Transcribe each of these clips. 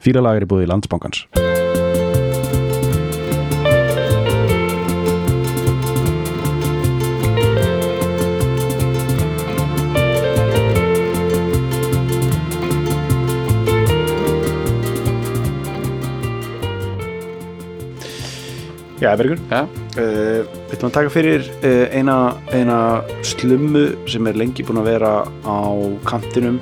Fílalag er í búið í landsbankans. Já, Bergur. Já, Uh, við ætlum að taka fyrir uh, eina, eina slummu sem er lengi búin að vera á kantinum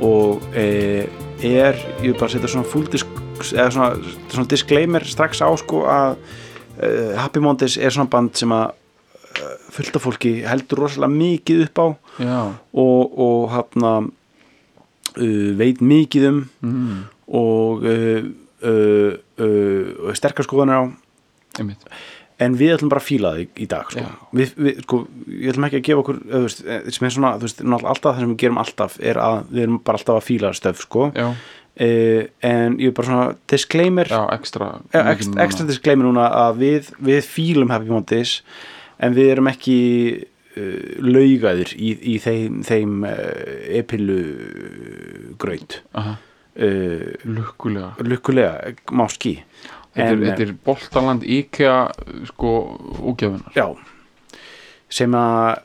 og uh, er, ég vil bara setja svona full disk, eða svona, svona disclaimer strax á sko að uh, Happy Mondays er svona band sem að uh, fullt af fólki heldur rosalega mikið upp á já, og, og hafna uh, veit mikið um mm, og uh, uh, uh, sterkar skoðanir á. Einmitt en við ætlum bara að fíla þig í dag sko. Við, við, sko, ég ætlum ekki að gefa okkur veist, eh, sem er svona, þú veist, alltaf það sem við gerum alltaf er að við erum bara alltaf að fíla stöf sko. Uh, en ég er bara svona disclaimer. Já, ekstra ja, ekstra, ekstra disclaimer núna að við, við fílum Happy Mondays en við erum ekki uh, laugaður í, í þeim, þeim uh, epilu graut Aha, uh, lukkulega. lukkulega má skí Þetta er, er boltaland IKEA sko úgjafunar Já. Sem að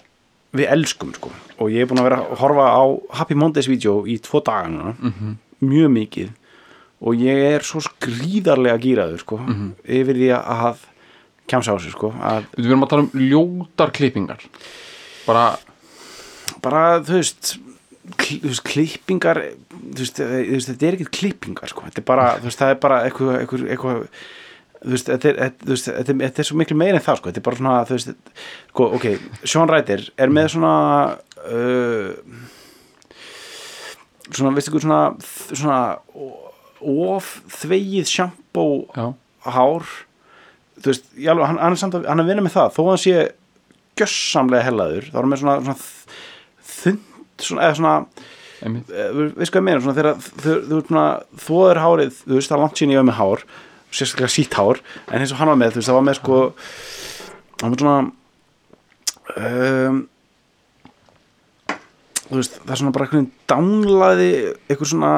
við elskum sko. Og ég er búin að vera að horfa á Happy Mondays vídeo í tvo daga núna. Mhm. mjög mikið. Og ég er svo skrýðarlega gýraður sko Mhm. yfir því að kemsa á sig sko Við erum að tala um ljótar klippingar. Bara, bara þú veist klippingar eh, þetta er ekkert klippingar sko. Þetta er bara, veist, það er bara eitthvað, eitthvað, eitthvað veist, þetta er, veist, þetta, er, þetta er svo miklu meira en það sko, þetta er bara svona, sko, ok, Sean Ryder er með svona uh, svona, veistu ykkur svona svona of þvegið sjampó hár. Hann, hann er samt að hann er að vinna með það, þó að hann sé gjössamlega hellaður, þá er hann með svona, svona svona, eða svona veist hvað ég meina, svona þegar þú, er hárið, þú veist það er langt sín ég var með hár, sérstaklega sítt hár en eins og hann var með, þú veist, það var með sko hann var svona um, þú veist, það er svona bara einhvern veginn dánlaði eitthvað svona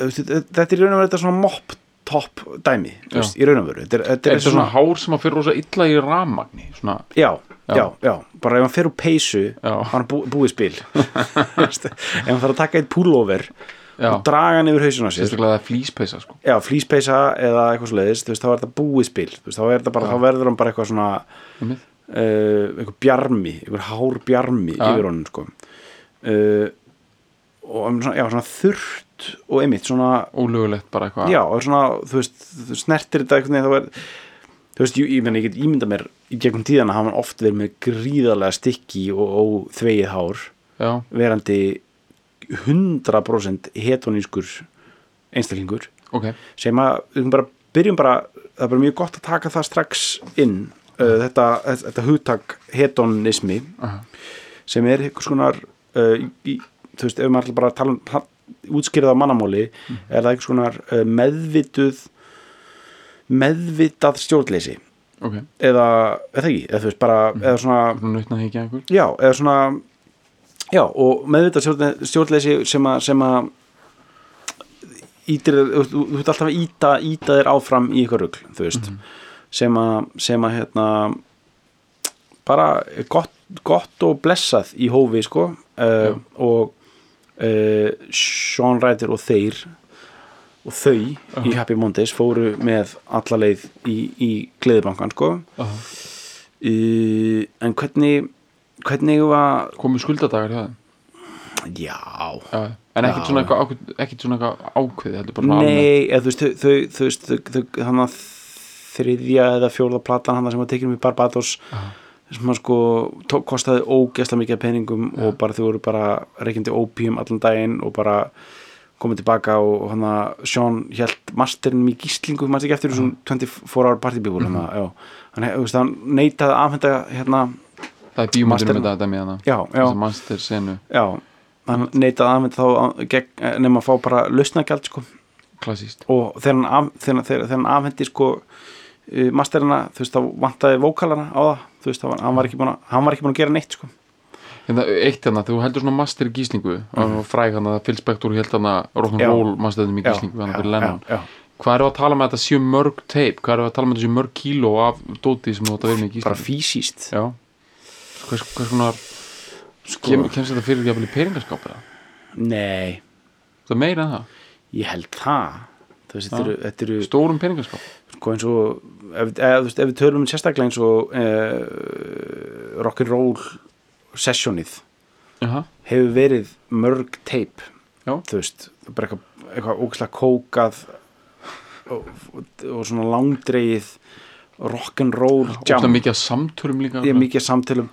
veist, þetta er í raun og veru þetta svona mop top dæmi, veist, í raun og veru. Þetta er, þetta Er er þetta svona hár sem að fyrir rosa illa í ramagni svona, Já, já, Já. já, bara ef hann fer úr peysu hann bú, búið spil. Ef hann þarf að taka eitt pullover já, og draga hann yfir hausinu á sér. Það er flýspeisa sko. Já, flýspeysa eða eitthvað veist, þá er þetta búið spil. Veist, þá, bara, þá verður hann bara eitthvað svona uh, eitthvað bjarmi, eitthvað hár bjarmi yfir honum sko. uh, og um svona, já, svona þurrt og einmitt svona ólögulegt bara eitthvað. Já, og svona, þú veist, þú snertir þetta veginn þá er þú veist, ég, ég, ég get ímynda mér í gegnum tíðana hafa hann oft verið með gríðarlega stikki og, og þvegið hár já, verandi 100% hetonískur einstaklingur. Ok, sem að við bara, byrjum bara það er bara mjög gott að taka það strax inn uh, þetta, þetta hugtak hedonismi Aha. sem er einhvers konar uh, þú veist, ef maður bara tala um útskýrða á mannamáli er það einhvers konar uh, meðvituð meðvitað stjórnleysi? Ok. Eða, eða ekki, eða veist bara eða svona, já, eða svona já, og meðvitað stjórn- stjórnleysi sem að, sem að ítir, þú ert alltaf að íta, íta þér áfram í ykkur rugl, þú veist. Sem að, sem að hérna bara gott, gott og blessað í hófi sko uh, og uh, Sean Ryder og þeir og þau í Happy Mondays fóru með alla leið í, í gleðibankan sko. Uh, en hvernig hvernig var komið skuldadagar hjá þeim? Já, já. en ekkert svona eitthvað ákveð, nei eða, þú veist, þau, þau, þau, þau, þannig að þriðja eða fjórða platan hann sem var um í Barbados Aha. Sem að sko tók, kostaði ógesla mikið peningum og bara þau voru bara reykjandi ópíum allan daginn og bara komið tilbaka og, og hann að Sean held masterinum í gíslingu maður ekki eftir þessum 24 hour party people mm -hmm. hann, hann neitaði að afhenda hérna, það er Master- með þetta þess að master senu hann neitaði að afhenda þá á- gegn- nema að fá bara lausnagjald sko. Og þegar hann, af, þegar, þegar, þegar hann afhendi sko uh, masterina, þú veist, þá vantaði vókalana á það, þú veist, var, hann, var ekki búin að, hann var ekki búin að gera neitt sko. Hérna, eitt hérna, þú heldur svona master gíslingu og fræg hann að Phil Spector held hann að rock'n'roll masterðum í gíslingu hann fyrir já. hvað eru að tala með þetta séu mörg tape? Hvað eru að tala með þetta séu mörg kíló af dóti sem þú átt að vera með í bara gíslingu fysiskt. Já. Hvers, konar sko, kem, kemst þetta fyrir jafnvel í peningaskáp eða? nei, það meira en það, ég held það. Veist, þetta Já. eru, eru stórum peningaskáp? Sko eins og ef, ef, ef við tölum um sérstaklega eins og uh, rock'n'roll sessionið Jaha. hefur verið mörg teip þú veist, bara eitthvað, eitthvað ógæslega kókað og, og, svona langdreið rock'n'roll jam. það mikið af samtölum líka ég mikið af samtölum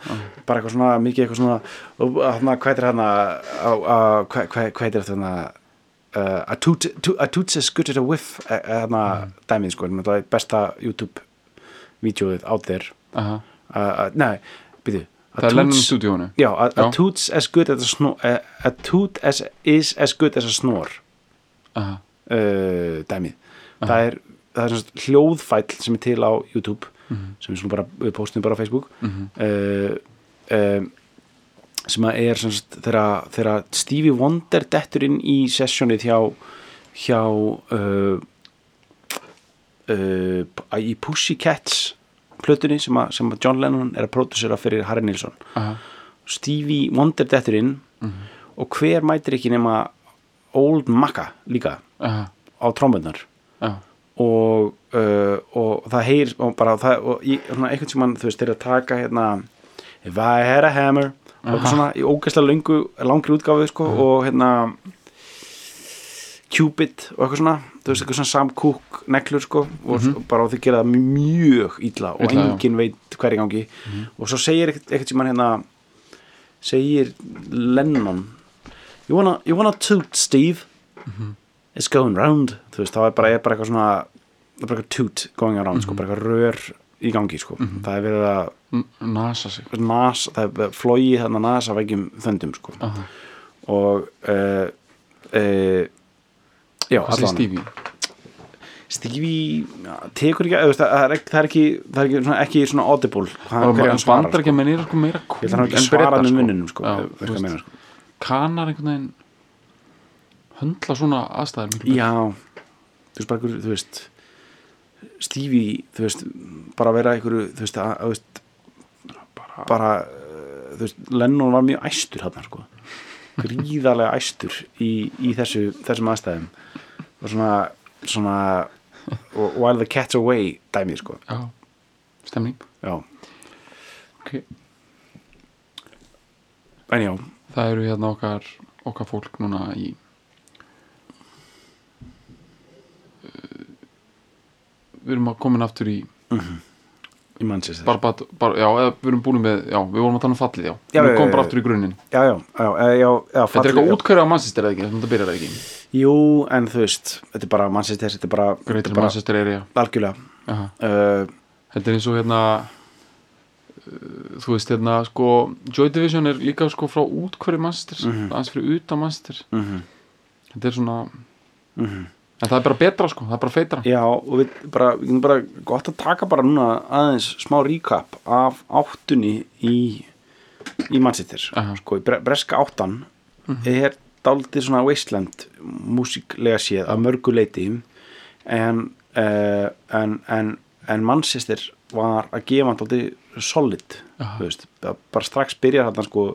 bara eitthvað svona, mikið eitthvað svona þarna, hvað er hérna hvað er þetta uh, a toot to- a toot's as good as a whiff eh, eh, þarna dæmið sko, er besta there. Aha. uh, uh, nei, byrju það er toots- stúdíónu Já, a, a Já. toot's as good as a snore a, a toot as, is as good as a snore. Aha. uh, dæmið. Það er, það er svona hljóðfæll sem er til á YouTube sem við, svona bara, við postum bara á Facebook. Uh, uh, sem að er þegar, Stevie Wonder dettur inn í sessjónið hjá hjá uh, uh, í Pussycats plötunni sem að, sem að John Lennon er að pródusera fyrir Harry Nilsson Aha. Stevie Wonder dettur inn og hver mætir ekki nema Old Macca líka Aha. á trómbunar Já. og, uh, og það heyr og bara það, og í svona einhvern sem mann þú veist, eru að taka hérna If I had a hammer svona í ógæslega löngu, langri útgáfu sko, og hérna Cupid og eitthvað svona þú veist, eitthvað svona samkúk neklur sko, og mm bara og þau gera það mjög illa og enginn veit hverju gangi. Og svo segir eitthvað, sem hann hérna segir Lennon you wanna, you wanna toot Steve? It's going round. Þú veist, það er bara, er bara eitthvað svona það er bara eitthvað toot going around sko, bara eitthvað rör í gangi sko. það er verið að nasa sig nas, það er flóið þarna nasa vegjum þöndum sko. Aha. og uh, uh, já, allan Stevie? Stevie ja, tekur ekki, eða, það er ekki það er ekki, það er ekki, svona, ekki svona audible hann svarar sko. ekki að menn er sko meira cool hann ekki en að svara Bretar, með sko. munninum sko, Já, meina, sko. kanar einhvern veginn höndla svona betur. já, þú veist bara einhver, þú veist bara vera einhverju, þú veist, að, að, veist bara, bara, uh, þú veist, Lennon var mjög æstur hann, sko. Gríðarlega æstur í, í þessu, þessum aðstæðum. Og svona, svona og while the cat's away dæmið, sko. Já, stemning. Já, ok, en já, það eru hérna okkar okkar fólk núna í við erum að komin aftur í í Manchester. Barbat, bar, já, við erum búin með já, við vorum að tala um fallið, já, Já, við komum bara aftur í grunninn. já, já, já, já, þetta er eitthvað útkvæður á mannsistir eða ekki, þetta byrjar ekki? Jú, en þú veist, þetta er bara Manchester, þetta er bara, þetta er bara Manchester area. Algjörlega. Uh, þetta er eins og hérna uh, þú veist hérna sko Joy Division er líka sko frá útkværi Manchester, Mhm. aðeins fyrir utan Manchester. Mm þetta er svona Mhm. En það er bara betra sko, það er bara feitra. Já, og við bara, við erum bara gott að taka bara núna aðeins smá recap af áttunni í í Manchester. Aha. sko, í bre breska áttan er daldið svona wasteland músiklega séð að mörgu leiti en, uh, en, en en Manchester var að gefa daldið solid þú veist, bara strax byrjar þarna sko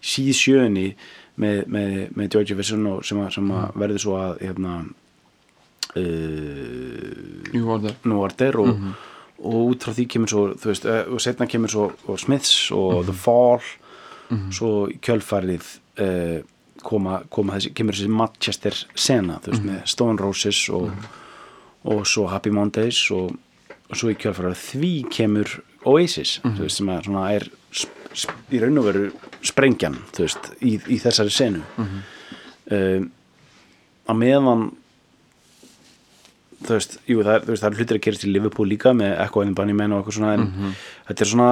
síð sjöunni með, með, með George Jefferson og sem, sem að verður svo að hérna uh, New Order New Order og, og út frá því kemur svo veist, uh, og setna kemur svo og Smiths og The Fall. Svo í kjölfarið uh, koma, koma þessi, kemur þessi Manchester sena, veist, með Stone Roses og, og svo Happy Mondays og, og svo í kjölfarið því kemur Oasis veist, sem að svona er í raun og veru sprengjan, í, í þessari senu. Mm að meðan þú veist, jú, það þú veist, það er hlutir að gerast í Liverpool líka með and the Bunnymen og eitthvað svona en þetta er svona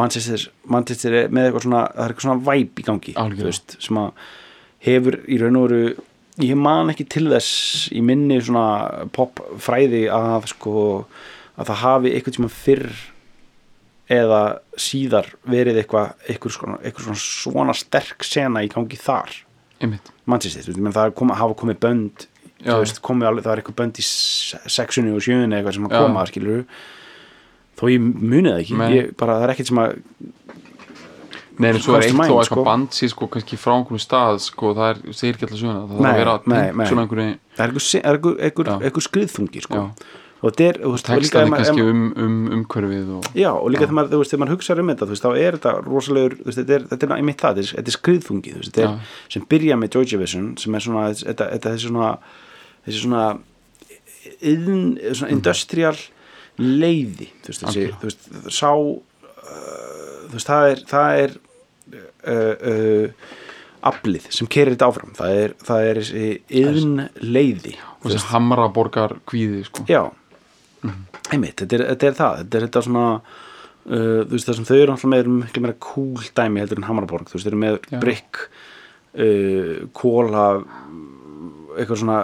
Manchester, Manchester er með eitthvað svona það er eitthvað svona væp í gangi veist, sem að hefur í raun og veru ég man ekki til þess í minni svona popfræði að sko að það hafi eitthvað tíma fyrr eða síðar verið eitthvað eitthvað svona, eitthvað svona svona sterk sena í gangi þar. Einmitt. Mannsistir, þú veist, það kom, hafa komið bönd veist, alveg, það er eitthvað bönd í se- sexunni og sjöunni eitthvað sem að Já. koma, skilur þó ég munið það ekki, ég, bara það er ekkert sem að Nei, en svo er eitt þó eitthvað sko. band sér sko kannski frá einhverjum stað sko, það er, segir ekki alltaf söguna það það er er Já. einhver skriðþungi sko. Já. og þetta er, þú veist, og líka textaði kannski um, um umhverfið og Já, og líka þegar maður, þú veist, þegar maður hugsa um þetta, þú veist, þá er þetta rosalegur, þú veist, þetta er, þetta er einmitt það, þetta er, er skriðþungi, þetta er, Já. sem byrja með Joy Division, sem er svona, þetta, þessi svona, þessi svona, iðn, svona industrial leiði, þú veist, þessi, þú veist, sá, uh, þú veist, það er, það er, uh, uh, aflið sem kerir þetta áfram, það er, það er þessi iðn leiði, og þessi hamraborgar kvíði sko. Já, einmitt, þetta er, þetta er það þetta er þetta svona uh, þú veist það sem þau eru alltaf með miklu meira cool dæmi heldur en Hamaraborg, þú veist þau eru með Já. brygg uh, kóla eitthvað svona,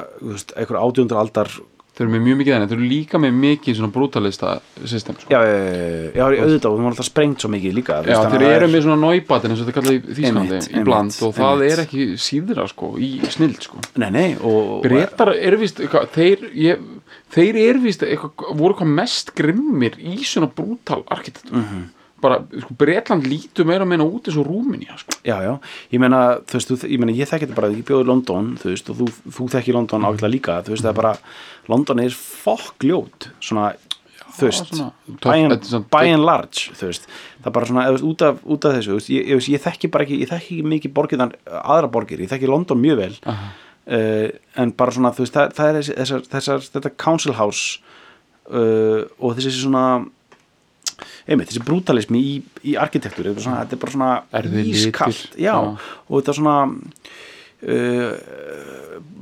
eitthvað átjóndur aldar þeir eru með mjög mikið þannig, þeir eru líka með mikið svona brutalista system sko. já, já, já, já, já, auðvitað þú var alltaf sprengt svo mikið líka Já, að eru með svona náibatin eins og þetta kallaði í Þýskalandi Einmitt, í bland og það er ekki síðra sko, í snild sko. Nei, nei, og Bretar eru vist þeir, ég, þeir eru vist eitthvað, voru eitthvað mest grimmir í svona brútal arkitektur Mhm. Bara, sko, Bretland lítur meira að meina út eins og Rúminja sko. Já, já, ég meina, þú veist, ég meina, ég þekki þetta bara, ég bjóði London, þú veist, og þú, þú þekki London ágætlega líka, þú veist, það er bara, London er fokkljót, svona, þú veist, by and, large, þú veist, það er bara svona, eða, út af, út af þessu, þú veist, ég, ég, ég þekki bara ekki, ég þekki ekki mikið borgirðan, aðra borgir, ég þekki London mjög vel, Aha. uh, en bara svona, þú veist, það, það er þessar, þessar, þetta council house uh, og þessi svona, einmitt, þessi brutalismi í, í arkitektur, þetta er er bara svona litir, ískalt, já, og þetta er svona uh,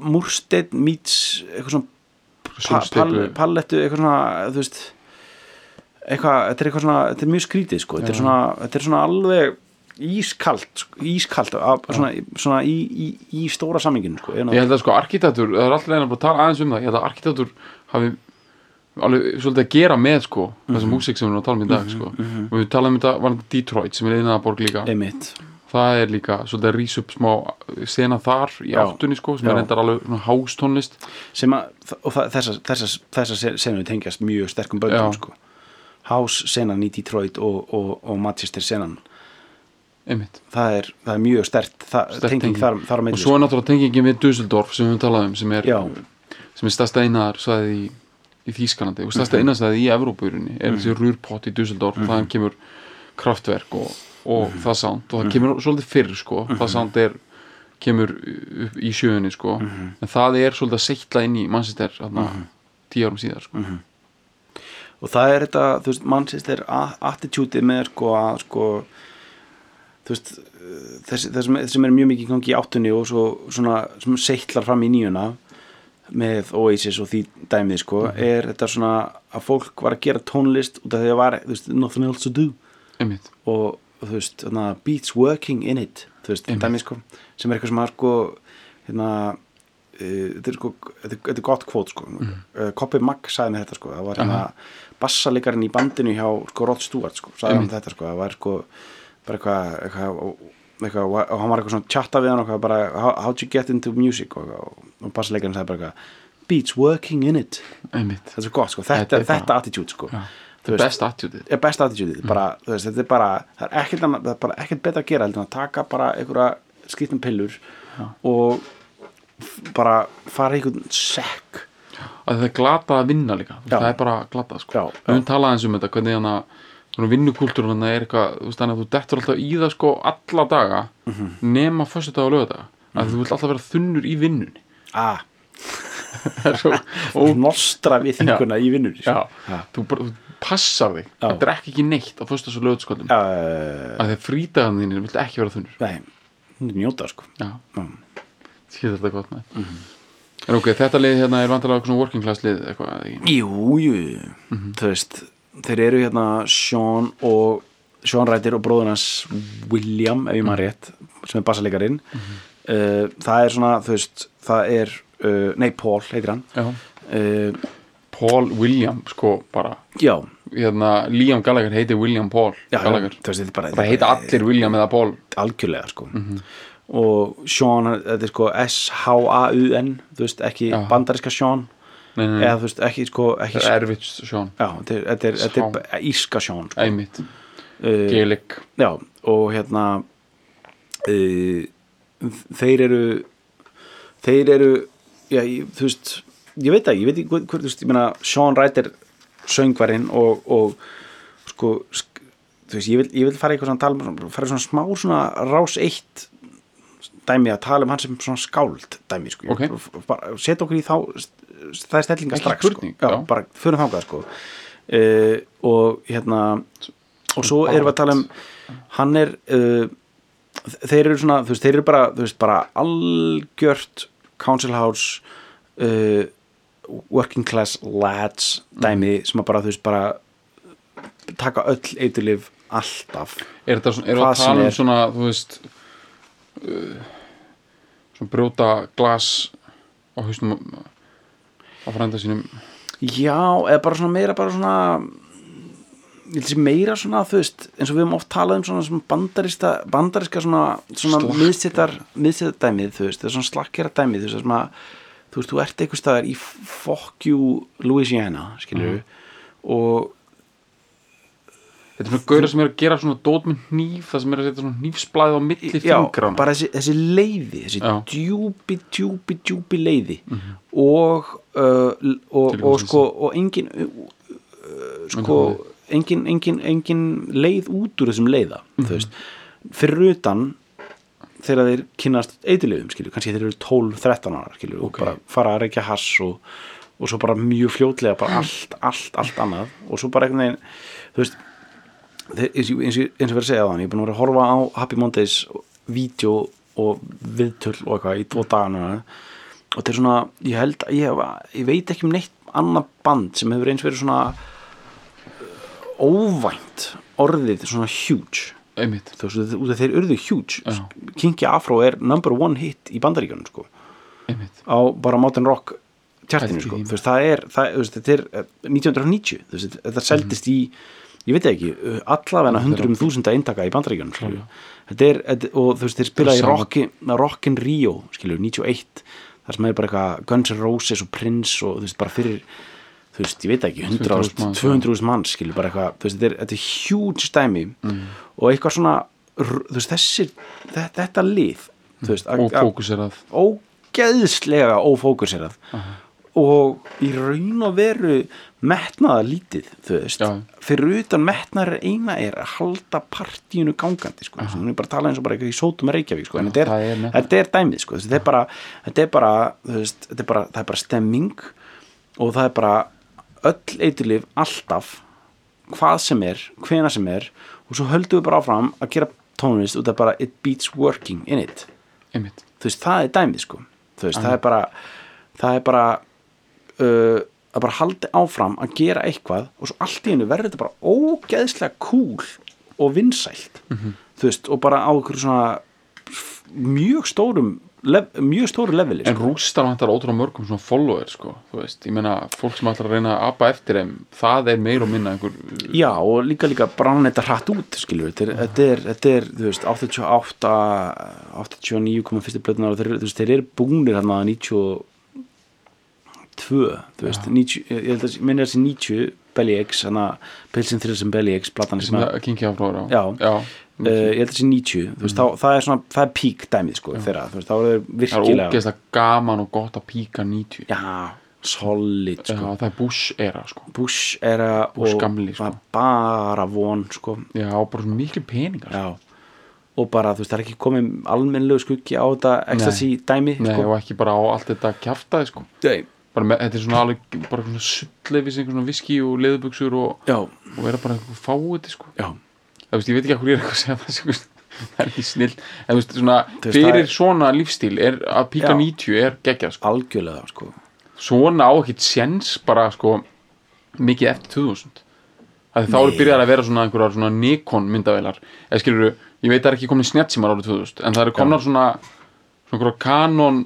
múrsteinn meets eitthvað svona pa, pal, pallettu, eitthvað svona þú veist eitthvað, þetta er eitthvað svona, þetta er mjög skrítið sko, þetta er svona, þetta er svona alveg ískalt, sko, ískalt að, svona, svona í, í, í stóra saminginu sko, Ég held að sko arkitektur, það er alltaf reyna að tala aðeins um það, ég held að arkitektur hafi alveg svolítið að gera með sko þessa músík sem við erum að tala um í dag sko. og við talaðum um þetta, var þetta Detroit sem er einaða borg líka, einmitt, það er líka svolítið að rís upp smá sena þar í Já. áttunni sko, sem Já. er reyndar alveg hástónlist sem að og þessar, senu tengjast mjög sterkum böndum sko. House senan í Detroit og, og, og Manchester senan það er, það er mjög stert, tenging þar, þar á og svo er náttúrulega tengingin við Dusseldorf sem við höfum talað um, sem er er stærsta einaðar svæði í, í Þýskalandi og stærsta Mhm. einaðsvæði í Evrópurinni er þessi rúrpott í Dusseldorf og þaðan kemur kraftverk og, og Mhm. það sánd og það kemur svolítið fyrr sko, það sánd er kemur upp í sjöunni sko Mhm. en það er svolítið að seitla inn í Manchester tíu árum síðar sko. Mhm. og það er þetta, þú veist, Manchester a- attitude með sko að sko þú veist þess, þess, sem, sem er mjög mikið í gangi í áttunni og svo svona sem seitlar fram í nýjuna með Oasis og því dæmið sko er þetta svona að fólk var að gera tónlist út af því að var, veist, nothing else to do einmitt, og þú veist, þarna, beats working in it þú veist, Einmitt. dæmi sko sem er eitthvað sem að sko hérna uh, þetta er sko, þetta er, er gott kvót sko, mm. uh, Copy Mag sagði mér þetta sko, það var hérna bassalikarinn í bandinu hjá sko Rod Stewart sko, sagði hann Einmitt. þetta sko, það var sko bara eitthvað, eitthvað, eitthvað og og hann var eitthvað svona chatta við hann og bara, how, how'd you get into music? Og, og, og bassalikarinn sagði bara eitthvað beats working in it, þetta er svo gott sko. Þetta, Þetta þetta, bara- attitude sko. Það veist, best attitude er best attitude bara, þú veist, þetta er bara það er ekkert, annað, það er bara ekkert betra að gera heldur en að taka bara einhverja skýttum pillur og f- bara fara í einhvern sekk. Að það er glata að vinna líka. Það er bara glata sko. Við höfum talað eins um þetta hvernig hann að vinnukúltúrun hann er eitthvað þú veist þannig að þú dettur alltaf í það sko alla daga Mhm. nema fyrstu dag og lögadaga að þú vilt alltaf vera þunnur í vinnunni. Ah, og nostra við þinguna í vinnur já, Já. þú, bara, þú passar þig. Já. að drekka ekki neitt á fyrstu og lögadagsköldum uh, að þegar frídagan þínir vilt ekki vera þunnur. Nei, hún er njóta sko. Sér þetta gott með Mhm. en ok, þetta lið hérna er vantilega svona working class lið eitthvað jú, jú, þú veist þeir eru hérna Sean og Sean Ryder og bróður hans William, ef ég maður rétt sem er bassalegarinn uh, það er svona, þú veist, það er uh, nei, Paul heitir hann. Já. Uh, Paul William sko bara. Já, hérna, Liam Gallagher heitir William Paul já, Gallagher. þú veist, bara, það heita allir William eða Paul. Algjörlega sko. Mhm. og Sean, þetta er sko S-H-A-U-N þú veist, ekki Já. bandariska Sean nei, nei, nei. eða þú veist, ekki sko ekki, það er erfitt Sean já, þetta er, þetta er, þetta írska Sean sko. einmitt, uh, Gaelic já, og hérna uh, þeir eru þeir eru já, ég, þú veist, ég veit það, ég veit ekki hvað, þú veist, ég meina Sean Wright er söngvarinn og, og sko, sk, þú veist, ég vil, ég vil fara eitthvað svona að tala um, fara svona smá svona rás eitt dæmi að tala um hann sem svona skáld dæmi, sko, Ok. Ég- bara setja okkur í þá það er stellinga strax, spurning, sko, já, já. bara fyrir þangað, sko. Uh, og hérna og svo erum við að tala um hann er uh, þeir eru svona, þú veist, þeir eru bara veist, bara algjört council house uh, working class lads dæmi sem að bara, þú veist, bara taka öll eiturlif alltaf. Er þetta svona, er Hvað að tala um svona þú veist svona brjóta glas á hausnum á frænda sínum. Já, eða bara svona meira bara svona meira svona, þú veist eins og við höfum oft talað um svona, svona bandarista, bandariska svona, svona miðsettar dæmið, þú veist, það er svona slakkjara dæmið þú veist, að, þú veist, þú ert einhver staðar í fuck you Louisiana skilur og þetta er svona gauðra sem er að gera svona dót með hníf það sem er að setja svona hnífsblæði á milli já, fingrana bara þessi, þessi leiði þessi Já. Mhm. djúpi, djúpi, djúpi leiði og, uh, l- og, Til og dæmis sko og engin uh, sko, engin, engin, engin leið út úr þessum leiða Mhm. þú veist, fyrir utan þegar þeir kynnast eitilöfum skilju, kannski þeir eru 12-13 ára skilju, og Ok. bara fara að reykja hass og, og svo bara mjög fljótlega bara allt, allt, allt annað og svo bara einhvern veginn, þú veist eins og verið að segja þannig ég er búin að vera að horfa á Happy Mondays vídeo og viðtöl og eitthvað í tvo dagana og þetta er svona, ég held að ég, ég veit ekki um neitt annað band sem hefur eins verið svona uh, óvænt orðið svona huge. Einmitt. Þú veist, þeir urðu huge. Já. Kinky Afro er number one hit í bandaríkjunum sko, einmitt. Á bara Mountain Rock tjartinu sko, þú veist, það er, það, þetta er eh, 1990, þú veist, þetta seldist í ég veit ekki, uh, allavega hundrum þúsunda eintaka í þetta, og þú veist, þeir spila í. Rockin, Rockin Rio skilju, 91, þar sem er bara eitthvað Guns N' Roses og Prince og þú veist, bara fyrir þú veist, ég veit ekki, 200.000 manns, 200.000 manns, skilju, bara eitthvað þú veist, þetta er, þetta er huge stæmi Mm. og eitthvað svona, þú veist, þessi þetta, þetta lið, þú veist að- og að- fókuserað ógeðslega ófókuserað og í raun og veru metnaða lítið þú veist, Já. fyrir utan metnaðar eina er að halda partíinu gangandi sko, þess að er bara tala eins og bara í sótum að Reykjavík sko, en þetta er, er metnaður. þetta er dæmið sko, þetta er bara, þetta er bara, þú veist, þetta er bara, það er bara stemming og það er bara öll eiturlif alltaf hvað sem er, hvena sem er og svo höldum við bara áfram að gera tónlist það er bara it beats working in it. Einmitt. Þú veist, það er dæmið sko. Þú veist, það er bara það er bara uh, að bara haldi áfram að gera eitthvað og svo allt í hennu verður þetta bara ógeðslega cool og vinsælt. Þú veist, og bara á einhverju svona mjög stórum mjög stóru leveli en sko. rústar vantar ótrúlega mörgum svona follower sko, þú veist, ég meina fólk sem ætlar að reyna að apa eftir þeim, það er meir og minna einhver, já, og líka líka brann þetta hratt út skilur, þetta er, þetta er, þetta er þú veist, 88 89 komið fyrstu blöðunar og þeir, þeir eru búnir hérna 92 þú veist, 90, ég held að minni þessi 90 Belly X, hérna Pilsin Thrills and Belly X, platan sem að það áflóður á Já. já. Uh, ég held að þessi 90, þú veist, þá, það er svona það er pík dæmið, sko, þeirra, veist, þá er þeir það er virkilega, ógeðslega gaman og gott að píka 90 já, solid, sko, það er Bush era sko. Bush era Bush og gamli, sko. bara von, sko, já, bara miklu peningar já og bara, þú veist, það er ekki komið almennlegu skuggi á þetta ecstasy dæmi, Nei, sko. og ekki bara á allt þetta sko. Nei. Bara með, þetta er svona alveg bara svona sullefis einhver svona viski og leðubuxur og, og vera bara eitthvað fáið sko. það veist, ég veit ekki hvað ég er eitthvað að segja það sko. það er ekki snill en þú veist, svona, Þú fyrir það svona lífstíl er að píka Já. 90 er geggjað sko. algjörlega, sko svona á ekkit séns bara sko mikið eftir 2000 að þá eru byrjað að vera svona einhverjar svona Nikon myndavélar eða skilur ég veit það er ekki komin snjattsímar árið 2000 en það eru komnar svona svona Canon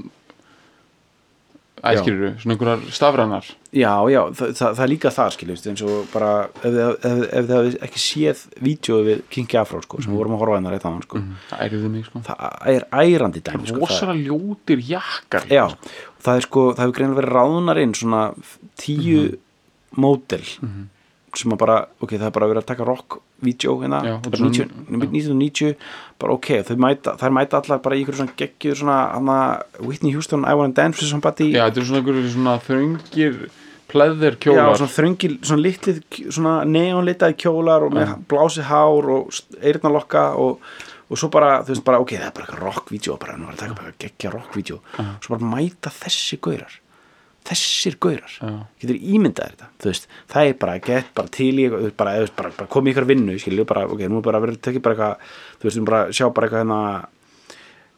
æskiriru, svona einhverjar stafrænar? Já, já, það, það, það er líka það skiljumst eins og bara ef ef, ef þið ekki séð vídeo við Kingi Afró sko, sem við vorum að horfa hennar eitt annan sko. það æriði mig sko. Það er ærandi dæmi sko, það, rosalega ljótir jakkar já, og það er sko, það hefur greinlega verið ráðunar inn svona tíu módel sem að bara, ok, það er bara verið að taka rock-vídeó hérna, Já, svona- 90, 1990 bara ok, þau mæta, mæta allar bara í ykkur svona geggjur svona, hana, Whitney Houston, I Wanna Dance with Somebody. Já, þetta er svona einhverjum svona þröngir pleðir Já, kjólar svona þröngil, svona litlið svona neonlitaði kjólar og með blásið hár og eyrnalokka og, og svo bara, þú veist, bara, ok, það er bara rockvídeó, bara, nú var að taka bara geggja rockvídeó svo bara mæta þessi gaurar þessir gaurar Já. getur ímyndaðir þetta, þú veist það er bara, gett bara til í, þú bara, þú bara, bara komið ykkur vinnu, skilju, bara, ok, nú er bara verið tekið bara eitthvað, þú veist, erum bara að sjá bara eitthvað hérna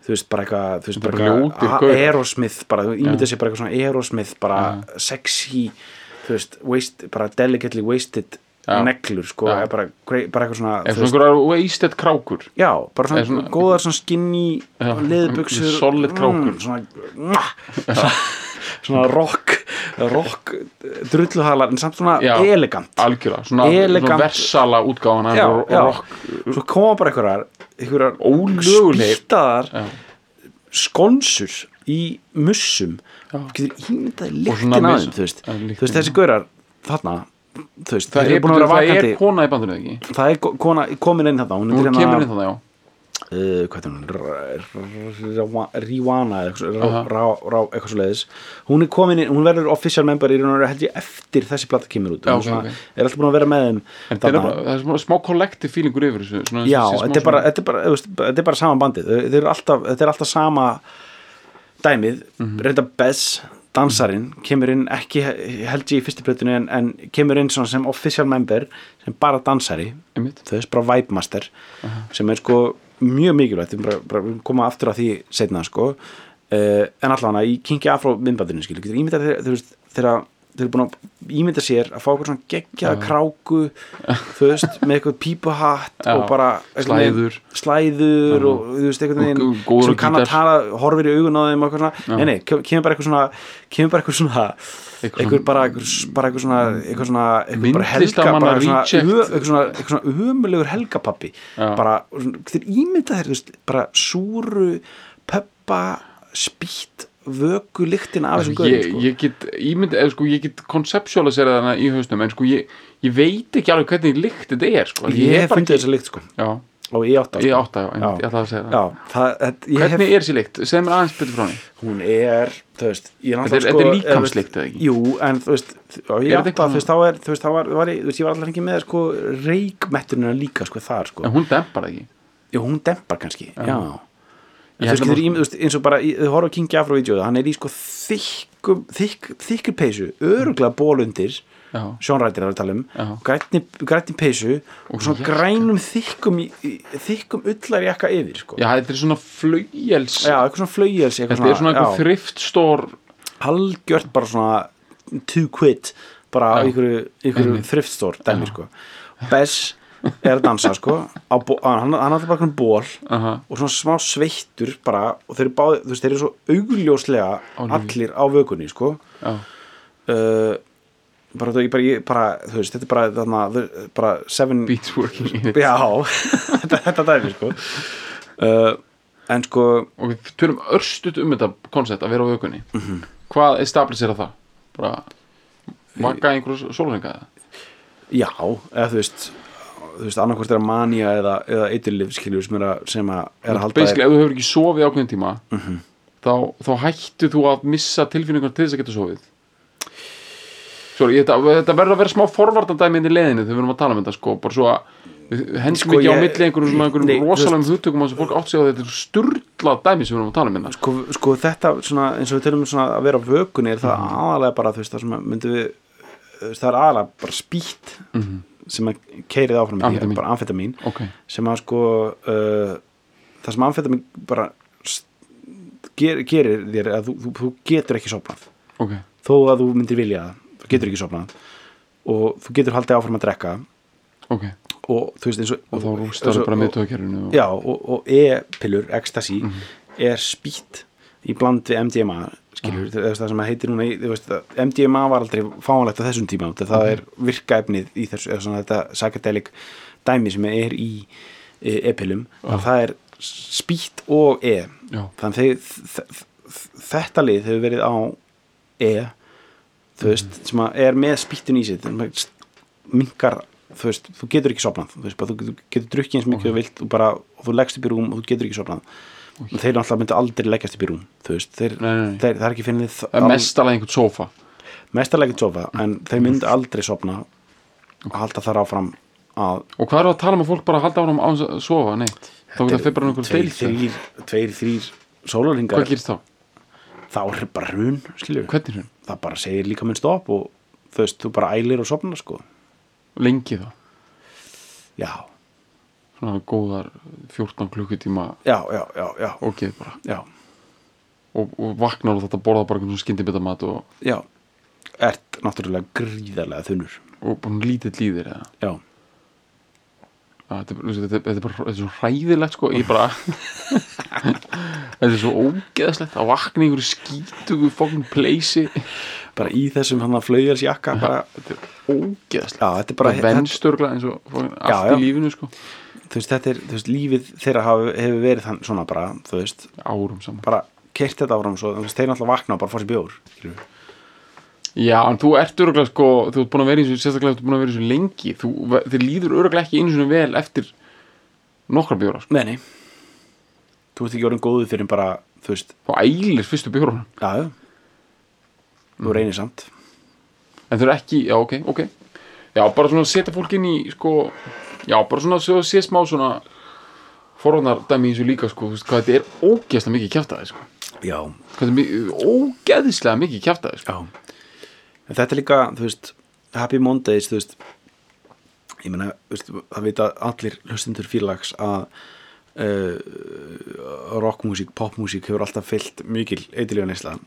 þú veist, bara eitthvað, þú veist, Bara eitthvað. Aerosmith, bara, þú ímyndað sér bara eitthvað svona Aerosmith, bara sexy þú veist, waste, bara delicately wasted Já. neglur, sko, Já. bara, bara eitthvað svona, þú svona wasted krákur Já, bara svona, svona- góðar svona skinny Já, leðbuxur solid krákur. mm, svona, svona, rock rock drulluhalar en samt svona Já. elegant. algjörlega, svona, Elegant. svona versala útgáfan já, já. rock, svo koma bara einhverjar einhverjar spýtaðar skonsur í mussum. Getur ímyndaði mis- aðeins þú veist, þessi gaurar þarna veist, það, er, vera það er kona í bandinu ekki? Það er ko- kona komin inn þarna hún er kemur hérna inn það, já uh, hvað er hún? Rihanna eitthvað, svo leiðis hún er komin inn, hún verður official member í raun og held ég eftir þessi plata kemur út. Hún ok, svona, ok. er alltaf búin að vera með þeim það er, bara, er smá, kollektiv feelingur yfir þessu svona, já, þetta er bara, svona- er bara, er bara sama bandið. Alltaf, þetta er alltaf sama dæmið, Mhm. reynda Bez dansarinn, kemur inn ekki held ég í fyrstu plötinu en, en kemur inn svona sem official member sem bara dansari. Þau veist bara Vibe Master sem er sko mjög mikilvægt við koma aftur á því setna sko. Uh, en allavega í skilur, getur ímyndað þegar þeir eru búin að ímynda sér að fá eitthvað svona geggjaða kráku þú veist, með eitthvað pípuhatt og bara Slæður. slæður og þú veist, góður sem kann að tala, horfir í augun á þeim og eitthvað svona, nei, nei, kem- kemur bara eitthvað svona kemur bara eitthvað svona Eitthvað bara eitthvað svona eitthvað svona, ömulegur helgapappi bara, þeir ímynda veist, bara súru peppa, spýtt vöku lyktin af þessum ég, sko. ég get ímynd, eða sko ég get konceptualisera þarna í hausnum en sko ég, ég veit ekki alveg hvernig lykt þetta er sko. Ég er hef fundið þessa lykt sko. Já, og ég átta ég sko. átta, já, ég ætla að segja já, það, það, hvernig hef, er þessi lykt, segð mér aðeins betur frá henni. Hún er þú veist, Þetta þetta er sko, líkamslykt, eða ekki? jú, en þú veist ég Er þetta átta, þú veist, þá er þú veist, þá var, var ég, þú veist, ég var allar ekki með sko reikmetturina líka sko þar sko. En hún dempar ekki? Já, hún dempar kannski, já, held þú að veist, þú eins og bara, í- þau horfa að Kingi Afro vídeo hann er í sko þykkum þykk, þykkur peysu, öruglega ból undir já, sjónrættir að tala um grænni peysu og, svona jakka. grænum þykkum þykkum ullarjakka yfir sko. já, þetta er svona flaugjels já, eitthvað svona flaugjels eitthvað þetta er svona einhver já, þrift stór halgjört bara svona two quid bara á Einmitt. þriftstór dæmi sko. Bess er að dansa sko hann, hann alltaf bara einhvern ból aha, og svona smá sveittur bara og þeir eru báði, þeir eru svo augljóslega allir á vökunni sko. Já, uh, bara, þú- ég bara, ég, bara, þú veist, þetta er bara þarna, bara seven beats working. Já, þetta, þetta dæmi sko. Uh, en sko við tölum örstut um þetta koncept að vera á vökunni. Mhm. hvað establisera það bara vaka einhverju sólringa já, eða þú veist þú veist, annarkvort er að manja eða, eða eiturlif skiljur sem er að, sem að er að halda basically ef þú hefur ekki sofið ákveðin tíma Mhm. þá, þá hættu þú að missa tilfinningar til þess að geta sofið Sorry, þetta, þetta verður að vera smá forvartandæmi inn í leðinu þegar við erum að tala um þetta sko. Bara svo að hendum Sko, ekki á ég- milli einhverjum, svona, einhverjum Nei, rosalegum hugtökum að fólk átt sig á þetta sturla dæmi sem við erum að tala um hérna. Sko, sko þetta svona, eins og við tölum um svona að vera á vökunni er það Mhm. aðalega bara þú veist það sem myndum við það er aðalega bara spýtt sem að keirið áfram Amfetamín. bara amfetamin ok, sem að sko uh, það sem amfetamin bara ger, gerir þér að þú, þú, þú getur ekki sopnað ok, þó að þú myndir vilja það, getur ekki sopnað og þú getur haldið áfram að drekka ok. og þú veist eins og og þá rústar það bara miðtöðakerfinu og... já og, og e-pillur, ecstasy Mhm. er spýtt í bland við MDMA skilur, uh það sem að heitir núna veist, MDMA var aldrei fáanlegt á þessum tíma þegar það er virkaefnið í þessu svona þetta psychedelic dæmi sem er í e, e-pillum að það er spýtt og e. Já. þannig þeir, þ- þ- þetta lið hefur verið á e þú veist, sem að er með spýttun í sig minkar þú veist, þú getur ekki sopnað þú, veist, bara, þú getur- drukkið eins mikið og vilt og, bara, og þú leggst upp í rúm og þú getur ekki sopnað og þeir náttúrulega myndu aldrei leggjast upp í rúm þú veist, þeir, Nei, nei, nei. þeir, það er ekki finnið Það mestalega einhvern sofa. Mestarlega ekki sofa en þeir myndu aldrei sopna og halda þar áfram að Og hvað er að tala um að fólk bara halda áfram að sofa? Neitt? Þá getur það fyrir bara einhver tveir, deilt þrýr, tveir, þrýr sólarhingar Hvað gerist þá? Þá er bara hrun, skilju Hvernig er hún? það bara segir líka minn stopp og þú veist, þú bara ælir og sopna sko. Lengi þá? Já, Svona góðar 14 klukkutíma já, já, já, já, geð bara. Já, og, og vaknar og þetta borða bara einhvern skyndibita mat og, já. Ert náttúrulega gríðarlega þunnur. Og bara lítið líðir eða? Já, þetta, er bara- þetta, þetta bara þetta svo hræðilegt sko ég bara þetta er svo ógeðslegt að vakna einhverju skítugu fokkin pleysi bara í þessum hann að flaugjars jakka bara, þetta er ógeðslegt. Þetta er bara venstörgla eins og allt í lífinu sko. Þú veist, þetta er, þú veist, lífið þeirra hafi, hefur verið þann svona bara, þú veist árum saman. Bara keirt þetta áfram svo, þú veist, þeir náttúrulega vakna og bara fá sér bjór skilurðu. Já, en þú ert öruglega sko, þú ert búin að vera í þessu, sérstaklega þú ert búin að vera í þessu lengi, þú, þið líður öruglega ekki einu svona vel eftir nokkra bjóra, sko. Nei, nei. Þú ert ekki orðin góðu fyrir bara, þú veist. Þú ælir fyrstu bjóra, Já, já. Þú reynir samt. En þau eru ekki, já, ok, ok. Já, bara svona setja fólk inn í, sko, já, bara svona svo sé smá svona forvarnar dæmi í þessu líka, sko, þú veist, hvað þetta er ógeðslega mikið kjaftaði, sko. Já, Hvað þetta er ógeðslega mikið kjaftaði, sko. Já en Þetta er líka, þú veist Happy Mondays, þú veist Ég veist, það vita allir hlustundur félags að uh, rockmusík, popmusík hefur alltaf fyllt mikil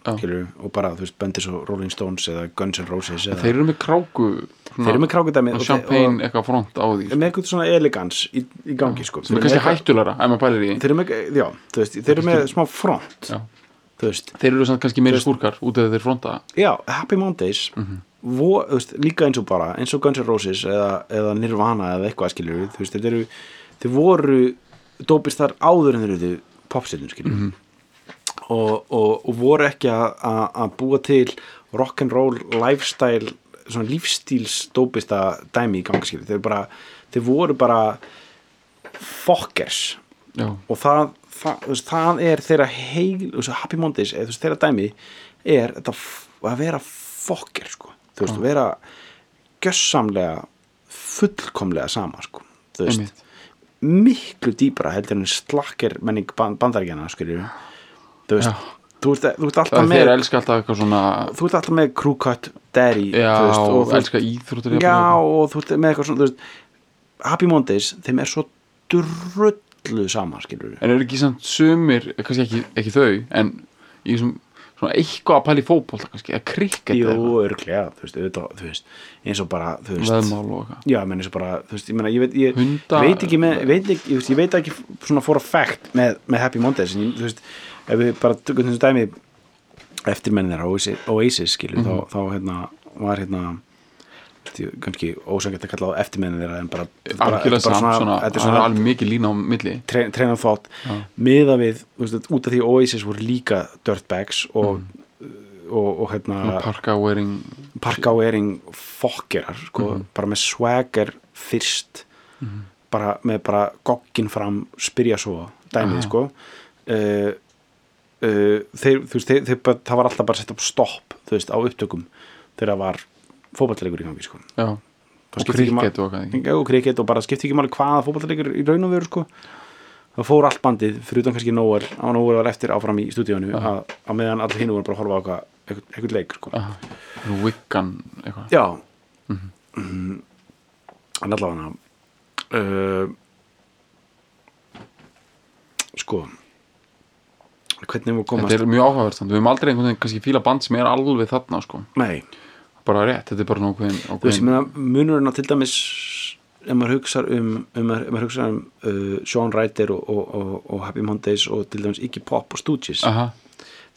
Já. skilurðu, og bara, þú veist, bendis og Rolling Stones eða Guns N' Roses eða, Þeir eru með kráku, þeir eru með krákudæmi og, champagne eitthvað front á því, og með eitthvað svona elegans í, í gangi, sko. Sem Þeir er kannski hættulegra, ef maður pælir í þeir eru með, já, þú veist, þeir eru með smá front. Já. Veist, Þeir eru samt kannski meiri stúrkar út af þeir fronta. Já, Happy Mondays. Vo, þú veist, líka eins og bara eins og Guns N' Roses eða, eða Nirvana eða eitthvað skilur þú veist, þeir eru þeir voru dópist þar áður en þeir eru popstjörnum skilur og, og, og voru ekki að- búa til rock'n'roll lifestyle svona lífstíls dópista dæmi í gangi skilur, þeir bara þeir voru bara fokkers Já, og það, það, veist, það er þeirra heil, veist, Happy Mondays eða þeirra dæmi er þetta að vera fokker sko. Þú veist, að vera gjössamlega fullkomlega sama sko. Þú veist, miklu dýpra heldur en slakker menning bandaríkjana skilur þú veist, Já. þú ert, þú ert alltaf með alltaf svona þú ert alltaf með cut daddy Já, veist, og og þú elska íþróttur já, og þú ert með eitthvað svona veist, Happy Mondays, þeim er svo drullu sama skilur En eru ekki samt sumir, kannski ekki, ekki þau En í þessum svona eitthvað að pæla í fótbolta kannski Eða krikket Jú, eða örglega, þú veist, auðvitað, þú veist, eins og bara, þú veist, já, menn eins og bara, þú veist, ég meina, ég veit, ég Hunda- veit ekki með, veit ekki, ég, veist, ég veit ekki svona for a fact með, með Happy Mondays, en ég, þú veist, ef við bara tökum þessu dæmi eftirmennir Oasis, Oasis skilur, Mhm. þá, þá, hérna, var hérna, veist, kannski ósangett að kalla á eftirmennir en bara, bara- bara svona, það er svona alveg mikið lína á milli. Tre- treina þátt. Miða við, veist, út af því Oasis voru líka dirtbags og, og, og, hérna Parka wearing parkáering fokkerar sko, bara með swagger fyrst bara með bara goggin fram spyrja svo dæmið Aha. sko. Uh, uh, þeir, þú veist, þeir, þeir, það var alltaf bara sett upp stopp þú veist, á upptökum þegar það var fótballleikur í gangi sko. Og krikket og og krikett og bara skipti ekki máli hvaða fótballleikur í raun og veru sko. Það fór allt bandið, fyrir utan kannski Nóar á Nóar var eftir áfram í stúdíónu að, að meðan allir hinn voru bara að horfa á eitthvað eitthvað, eitthvað leik sko. Wiccan eitthvað. Já. Mm En allavega uh, Sko Hvernig við komast Þetta er mjög áhugavert samt. Við höfum aldrei einhvern veginn kannski fíla band sem er alveg þarna sko. Nei, Bara rétt, þetta er bara nákvæðin þú veist, ég meina munurinn á til dæmis ef maður hugsar um, um, hugsar um uh, Sean Ryder og, og, og, og Happy Mondays og til dæmis Iggy Pop og Stooges Aha,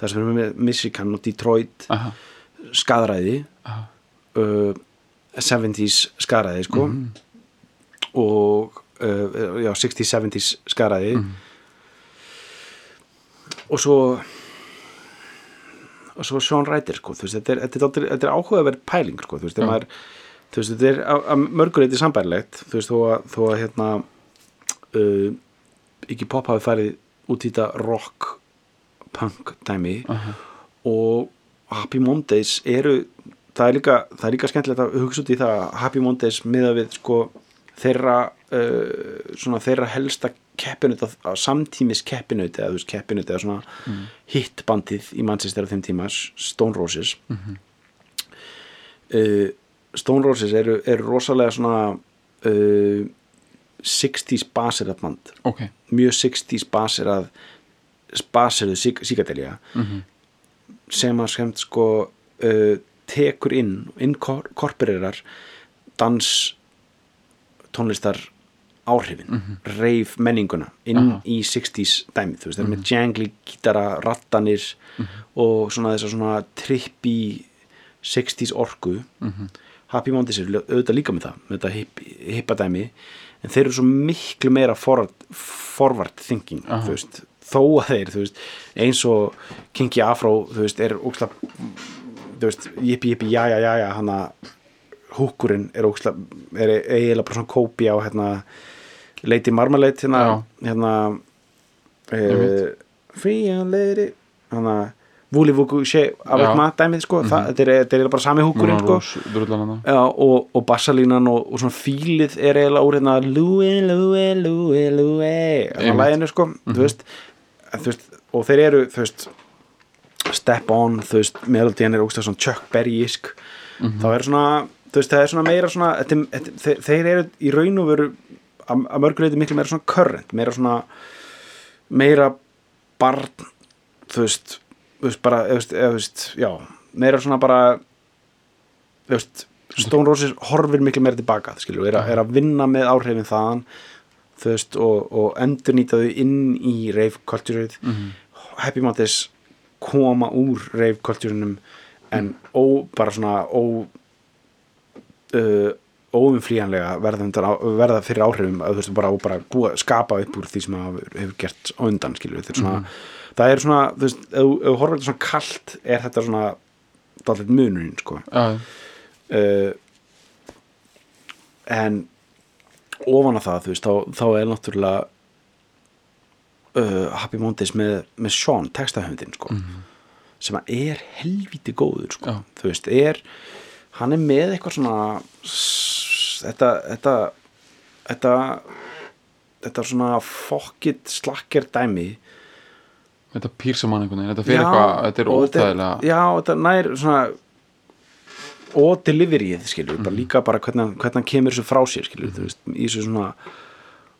það sem er með Michigan og Detroit aha, skadræði uh, 70s skadræði sko. Og uh, já, 60s, 70s skadræði og svo og svo Sean Ryder sko, veist, þetta er, þetta er, þetta er, er áhugaverð pæling sko, þú veist, Já. maður veist, þetta er að, að mörguleiti sambærilegt þú veist, þó að, þó að hérna uh, ekki pop hafi farið út í þetta rock punk dæmi aha, og Happy Mondays eru það er líka, það er líka skemmtilegt að hugsa út í það að Happy Mondays miða við sko þeirra uh, svona þeirra helsta að samtímis keppinut eða þú veist keppinut eða svona mm. hitbandið í Manchester á þeim tíma Stone Roses. Uh, Stone Roses eru, eru rosalega svona uh, 60s baserað band. Ok. Mjög 60s baserað baseruð síkadelja mhm, sem að skemmt sko uh, tekur inn inkorporerar dans tónlistar áhrifin mm reif menninguna inn Aha. í 60s dæmi þú veist, það er með jangli gítara, rattanir og svona þess að svona trippi 60s orku. Happy Mondays er auðvitað líka með það með þetta hip, hippa dæmi en þeir eru svo miklu meira forward, forward thinking þú veist, þó að þeir þú veist, eins og Kinky Afro þú veist, er óksla þú veist, jippi jippi, já já já já hana húkurinn er óksla er eiginlega bara svona kópi á hérna Lady Marmalade hérna, hérna uh, Free and Lady hérna Vúli af Já. eitthvað dæmið sko, það, þetta er, þetta er eiginlega bara sami húkurinn sko. Já, og, og bassalínan og, og svona fílið er eiginlega úr hérna Louie, Louie, Louie Einmitt. hérna læginu sko, þú, veist, en, þú veist og þeir eru, veist Step On, þú veist, melodían er ógstæð svona Chuck Berry-isk. Þá er svona, þú veist, það er svona meira svona þeir, þeir eru í raun og veru að, mörguleiti miklu meira svona current, meira svona meira barn þú veist, þú veist bara, eða, þú veist, já meira svona bara þú veist, Stone Roses horfir miklu meira tilbaka, skilur, er, er að vinna með áhrifin þaðan þú veist, og, og endur þau inn í rave cultureið. Happy Mondays koma úr rave cultureunum en ó, bara svona ó uh, óumflýjanlega verða, fyrir áhrifum að þú veist bara, bara búa, skapa upp úr því sem það hefur- gert á undan skilur þetta er svona, það er svona þú veist, ef þú- horfir þetta svona kalt er þetta svona dálítið munurinn sko. Já, uh, en ofan á það þú veist, þá, þá er náttúrulega uh, Happy Mondays með, með Sean, textahöfundin sko, sem að er helvíti góður sko, Já. þú veist, er hann er með eitthvað svona þetta þetta þetta, þetta svona fokkit slakker dæmi. Þetta pýrsa mann einhvern veginn þetta fyrir eitthvað, þetta er og óþægilega já, þetta nær svona og deliveryið, skilur, bara líka bara hvernig, hvernig hann kemur þessu frá sér, skilur, þú veist, í þessu svona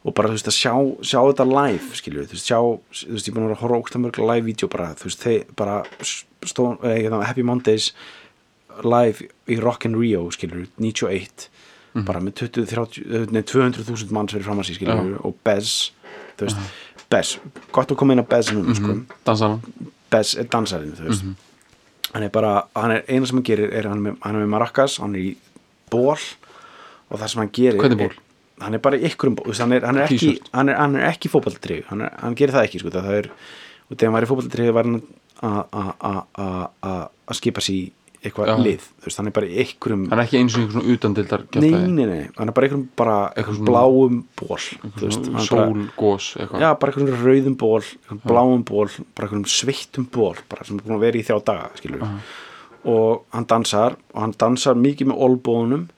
og bara, þú veist, að sjá, sjá þetta live, skilur, þú veist, sjá þú veist, ég búin að að horfa ógsta mörg live-vídeó bara, þú veist, þeir bara stón, eh, hérna, Happy Mondays live í Rock in Rio, skilur, 91 bara með 20, 30, nei, 200.000 manns verið fram að sér, skilur, og Bez þú veist, Bez, gott að koma inn á Bez núna, sko. Dansa hann Bez er dansarinn þú veist. Hann er bara, hann er eina sem hann gerir er hann er með, hann er með maracas, hann er í ból og það sem hann gerir Hvernig ból? hann er bara í ykkurum ból, hann er, hann er ekki hann er, hann er ekki fótballtrygg hann, hann gerir það ekki, sko, það er og þegar hann var í fótballtrygg var hann að skipa sér í eitthvað Já. lið, þú veist, hann er bara í ykkurum hann er ekki eins og einhvern svona utandildar nei, nei, nei, hann er bara ykkurum bara svona- bláum ból þú veist, hann er bara, sól, gós, eitthvað. Já, bara einhvern rauðum ból einhvern bláum ból, bara einhvern sveittum ból bara sem er búin að vera í þjá daga skilur og hann dansar og hann dansar mikið með olbónum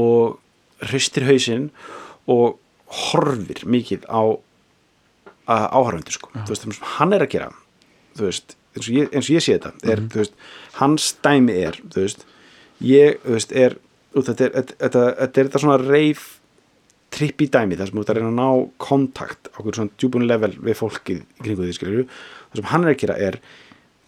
og hristir hausinn og horfir mikið á áhörfundur sko. Þú veist, það sem hann er að gera þú veist, eins og ég, eins og ég sé þetta er, þú veist, hans dæmi er þú veist, ég, þú veist, er þetta er þetta, er svona reif tripp í dæmi þar sem þú ert að reyna að ná kontakt á hverju svona djúbun level við fólkið kringu því skilur það sem hann er að gera er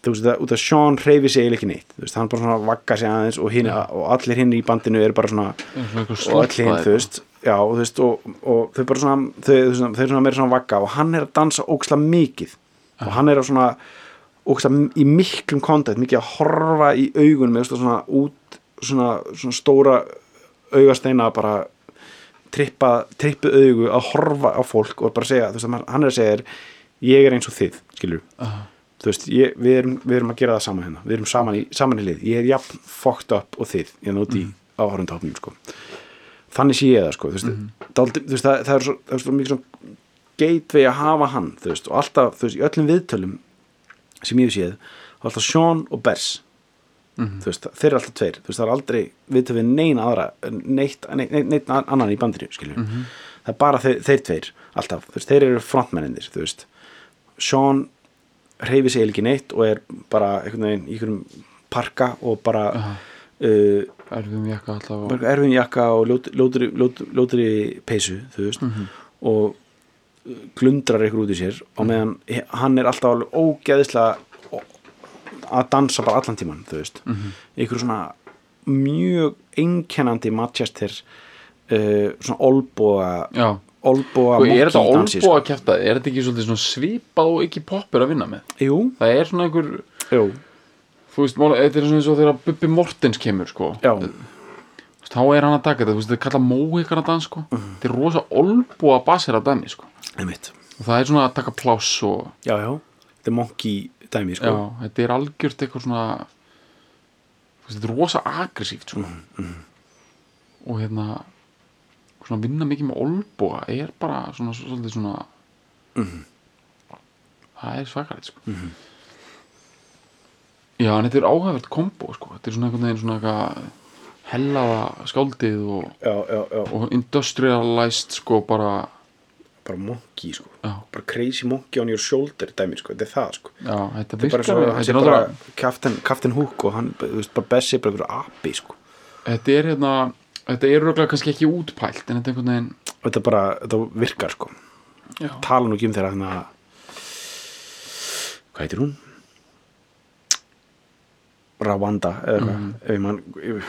þú veist það, út af Sean hreyfi sig eiginlega ekki neitt þú veist, hann bara svona vagga sig aðeins og, hinn, og allir hinn í bandinu eru bara svona og öll hinn, þú veist já, og þú veist, og, og þau bara svona þau, þau, þau, þau svona meira svona vagga og hann er að dansa óksla mikið. Og hann er að svona ógeðslega í miklum kontakt mikið að horfa í augun með svona út svona, svona stóra augasteina bara trippa, trippu augu að horfa á fólk og bara segja, þú veist, hann er að segja ég er eins og þið, skilur uh, þú veist, ég, við, erum, við erum að gera það saman hérna við erum saman í, saman í lið, ég er jafn fucked up og þið, ég er nóti mm. í áhörundahopnum sko. þannig sé ég það sko, þú veist, mm. daldi, þú veist það, það, er svo, svo mikið svona gateway að hafa hann, þú veist, og alltaf þú veist, í öllum viðtölum sem ég hef séð, er alltaf Sean og Bess Mhm. þú veist, þeir eru alltaf tveir veist, það er aldrei viðtöl við neina aðra neitt, neitt, neitt, neitt annan í bandinu skilju, Mhm. það er bara þeir, þeir tveir alltaf, veist, þeir eru frontmennindir Sean reyfi sig ekki neitt og er bara einhvern veginn í einhverjum parka og bara Aha. uh, erfum jakka alltaf og, erfin jakka og ljótri, ljótri peysu, þú veist Mhm. og uh, glundrar ykkur út í sér og meðan he- hann er alltaf alveg ógeðislega að dansa bara allan tíman, þú veist. Mhm. ykkur svona mjög einkennandi Manchester uh, svona olbúa olbúa og er þetta olbúa kæfta er þetta ekki svona svipað og ekki poppur að vinna með? Sko. Jú, það er svona einhver, jú, þú veist, þetta er svona eins og þegar Bubbi Mortens kemur sko. Já þá er hann að taka þetta, þú veist, þetta er kallað móhikana dans sko, Mhm. þetta er rosa olbúa basera dæmi sko, og það er svona að taka pláss og, Já, já, þetta er monkey dæmi, sko. Já, þetta er algjört eitthvað svona þetta er rosa aggressíft sko. Mhm, og hérna svona vinna mikið með olbúa er bara svona, svolítið svona Mhm. það er svakalegt sko. Já, en þetta er áhæfvert kombo sko, þetta er svona einhvern veginn svona eitthvað hellaða skáldið og, Já, já, já, og industrialized sko bara bara monkey, sko. Bara crazy monkey on your shoulder dæmi, sko, þetta er það, sko. Já þetta er bara virkar svo, við- hann þetta er bara Captain, Captain Hook og hann, þú veist, bara Bessi bara einhverju api, sko. Þetta er hérna þetta er röglega kannski ekki útpælt en þetta er einhvern veginn þetta bara, þetta virkar, sko. Já, tala nú ekki um þeirra þannig að hvað heitir hún? Ravanda eða eitthvað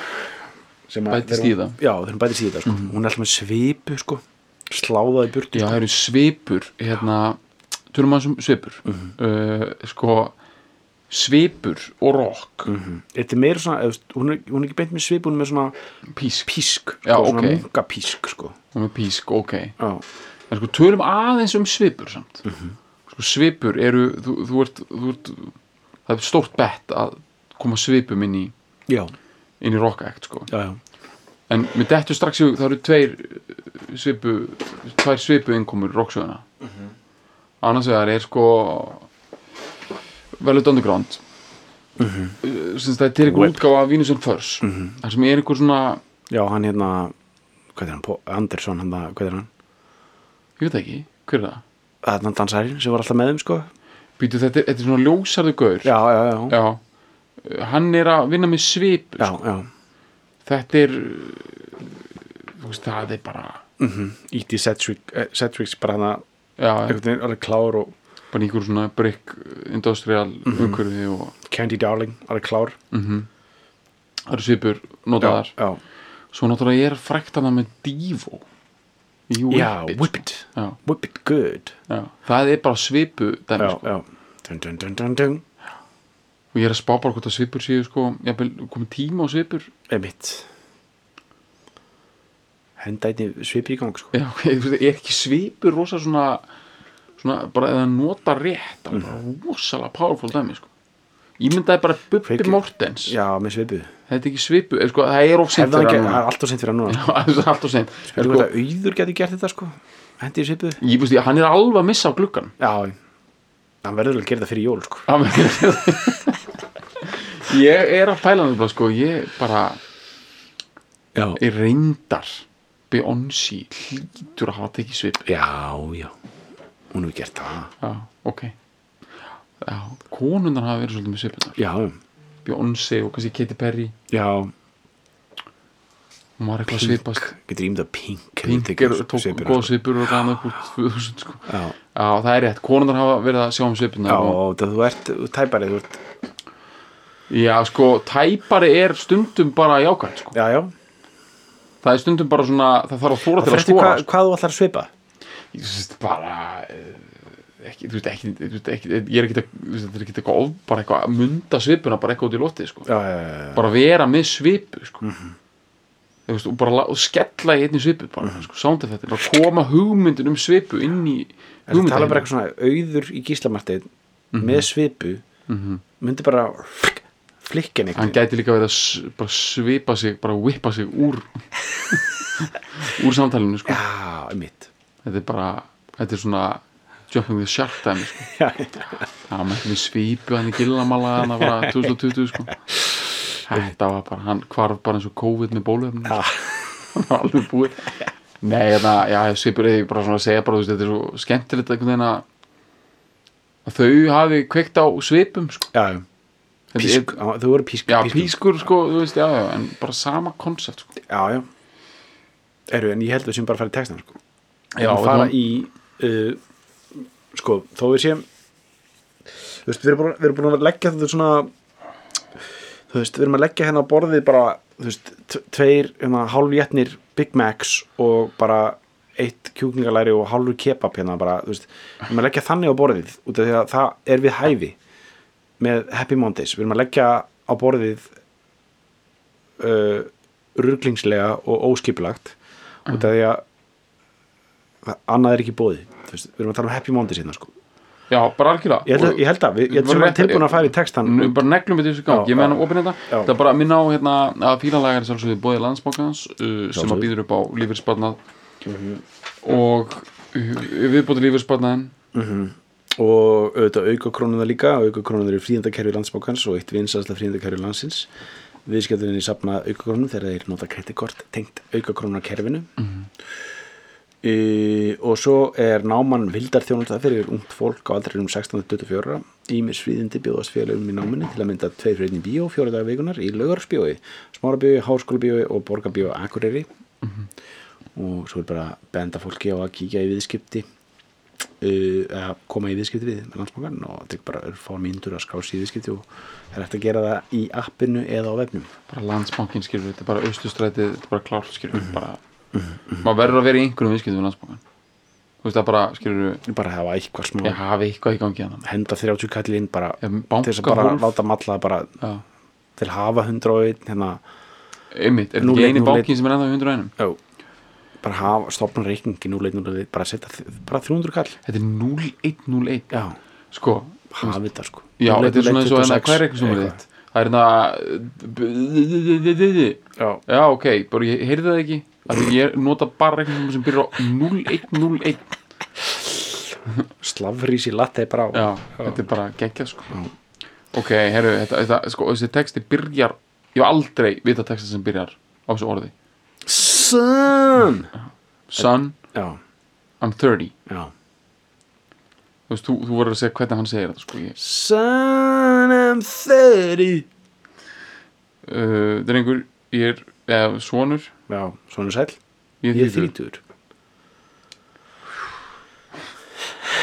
Bætist í það. já, þeir hún bætist í það sko. hún er alltaf með svipu sko. sláðaði burtu já, sko. það eru svipur hérna, tölum maður sem svipur Mhm. uh, sko svipur og rock Mhm. þetta er meira svona, eða, hún, er, hún er ekki beint með svipu hún er með svona písk, písk Já, sko, svona ok. munka písk sko. písk, ok já, en sko tölum aðeins um svipur samt Mhm. sko svipur eru þú, þú, ert, þú ert það er stórt bett að koma svipum inn í já, inn í rock act sko já, já. en mér dettur strax í hug, það eru tveir uh, svipu tvær svipu innkomur rocksöðuna annars vegar er sko Velvet Underground mm -hmm. það er til einhver útgáfa af Venus and Furs Mhm. þar sem er einhver svona já, hann hérna hvað er hann, Andersson hann, það- hvað er hann ég veit ekki, hver er það? það er hann dansarinn sem var alltaf með þeim sko. Býtu, þetta, þetta er svona ljósarðu gaur já, já, já, Já. Uh, hann er að vinna með svip já, sko. já. þetta er þú veist, það er bara Mm Íti Sedgwick bara hann að alveg klár og bara einhver svona brick industrial umhverfi og Candy Darling alveg klár. Mm það eru svipur notaðar. Já, svo náttúrulega er frækt hana með Divo Whip já, It, whip it whip it good það er bara svipu dæmi, sko. já. Dun, dun, dun, dun, dun. Og ég er að spá bara hvort að svipur séu sko, komið tíma á svipur. Emitt henda einni svipi í gang sko. já, ég, er ekki svipur rosa svona, svona bara eða nota rétt Mm. rosalega powerful dæmi sko. ég myndaði bara Bubbi Mortens. Já, með svipu. Þetta er ekki svipu, sko, það er of seint hefði hann fyrir ekki, hann það er alltaf sent fyrir hann núna. Alltaf Spyrir sko, að auður geti gert þetta sko hendi í svipu? Ég veist, hann er alveg að missa á gluggan já, hann verður vel að gera þetta fyrir jól sko ég er að pæla hann sko, ég bara já, er reyndar Beyoncé hlýtur að hafa tekið svip. Já, já. Hún hefur gert það. Já, ok. Já, konundan hafa verið svolítið með svipunar já, Beyoncé og kannski Katy Perry. Já, hún var eitthvað að svipast. Getur að Pink Pink er, tók góð sko. svipur og gana upp úr 2000 sko. já, já, það er rétt, konundan hafa verið að sjá um svipunar já, og, og það þú ert tæparið, þú ert já, sko, tæpari er stundum bara jákvæmt sko. já, já, það er stundum bara svona, það þarf að þóra til það að skora hvað, hvað þú ætlar að svipa? Ég syns bara uh, ekki, þú veist, ekki, þú veist, ekki ég er ekki, þú veist, þetta er ekki eitthvað of, bara eitthvað að munda svipuna bara eitthvað út í loftið sko. já, já, já, já. bara vera með svipu sko. þú veist, og bara og skella í einni svipu bara, sko, sound effect, bara koma hugmyndin um svipu inn í Er það tala bara hugmyndin eitthvað svona auður í gíslamartið með svipu myndi bara flikkin hann gæti líka verið að svipa sig, bara whippa sig úr úr samtalinu sko. já, mitt þetta er bara, þetta er svona jumping the shark dæmi sko. já, Já, með því svípu hann í gillamala hann bara 2020 sko Þetta var bara, hann hvarf bara eins og COVID með bólöfnum já, Hann var alveg búið Nei, þetta, já, svipur eða bara svona að segja bara, veist, þetta er svo skemmtilegt einhvern veginn að að þau hafi kveikt á svipum sko. já, já. Písk, er- já, þú voru písk Já, pískur. pískur, sko, þú veist, já, já en bara sama koncept, sko. Já, já. Eru, en ég held við sem bara að fara í textan sko. Já, að fara við- í uh, sko, þó við séum þú veist, við erum búin, við erum búin að leggja þetta svona þú veist, við erum að leggja hérna á borðið bara, þú veist, tveir hérna, hálfjætnir Big Macs og bara eitt kjúkningalæri og hálfur kebab hérna bara, þú veist, við erum að leggja þannig á borðið út af því að það er við hæfi með Happy Mondays, við erum að leggja á borðið uh, ruglingslega og óskipulagt út af því að það- annað er ekki bóði veist, við erum að tala um Happy Mondays hérna sko. Já, bara algjörlega. Ég held, að- ég held að, við, ég held að rétt- tilbúin að fara í textan Nú, bara neglum við þessu gang, Já, ég meðan opinn þetta. það er bara að minna á hérna að fílalægar sjálfsögðu bóði landsbókans uh, sem að býður upp á lífyrsparnað Mhm. og uh, viðbóti lífyrsparnaðin og auðvitað auka krónuða líka. Auka krónuða eru fríðandakerfi landsbókans og eitt vinsast fríðandakerfi landsins. Viðskipturinni safna auka krónu þegar þeir nota kreditkort tengt auka krónuða kerfinu e, og svo er náman vildarþjónustað fyrir ungt fólk á aldrinum 16-24 Ímis fríðindi bjóðast félagum í náminni til að mynda tveir í bíó fjóra daga vikunar í laugarsbjói, smárabjói, háskólabjói og borgarbjói Akureyri. Og svo er bara benda fólki á að kíkja í viðskipti að koma í viðskipti við með landsbankan og það er bara að fá myndur að skrá sig í viðskipti og það er eftir að gera það í appinu eða á vefnum. Bara landsbankin skilur, þetta er bara austustrætið þetta er bara klárt skilur Mhm. bara, maður verður að vera í einhverjum viðskiptum við landsbankan þú veist það bara skilur bara hafa eitthvað smá ég hafi eitthvað í gangi hann henda 30 kallið inn bara Já, til þess að bara bankahólf. láta matla bara Já, til hafa 101 hérna, einmitt, er þetta ekki eini bankin sem er ennþá í 100 einum? Já, bara hafa stopna reikningi 0101 bara setja bara 300 kall. Þetta er 0101 já, sko, hafa þetta sko. Já, þetta er svona eins og hérna, 26 hvað er eitthvað. sem er þitt. Það er hérna já, já, ok, bara ég heyrði það ekki. Því ég nota bara eitthvað sem byrjar á 0101 slafrís í latte bara á. Já, þetta er bara geggjað sko. Ok, herru, þetta, sko, þessi texti byrjar ég hef aldrei vita texti sem byrjar á þessu orði son son, já, I'm 30 já. Þú veist, þú, þú voru að segja hvernig hann segir þetta sko ég, son I'm 30 uh, drengur, ég er eða sonur, já, svona sæl ég er 30 þrítur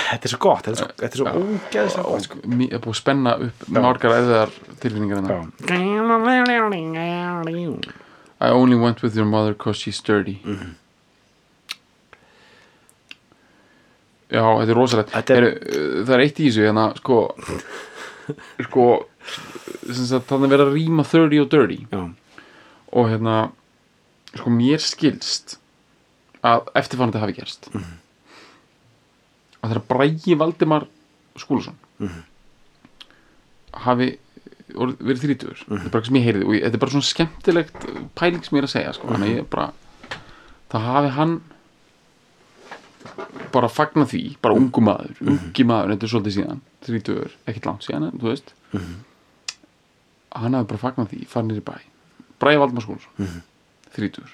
þetta er svo gott þetta er svo, þetta er svo ógeðslega gott sko. Mér er búið að spenna upp margar eððar tilfinningar hérna já. I only went with your mother cause she's dirty Mhm. Já, þetta er rosalegt Þetta er- er... Það er eitt í þessu hérna, sko sko þannig verið að rýma 30 og dirty já, og hérna sko mér skilst að eftirfannandi hafi gerst Mhm. að þegar Bragi Valdimar Skúlason Mhm. hafi verið þrítugur Mhm. þetta er bara sem ég heyrði og ég, þetta er bara svona skemmtilegt pæling sem ég er að segja sko. að ég bara það hafi hann bara fagna því, bara ungu maður Mhm. ungi maður, þetta er svolítið síðan þrítugur, ekkert langt síðan, en þú veist Mhm. hann hafi bara fagnað því, farið niður í bæ Bragi Valdimar Skúlason Mhm. þrítugur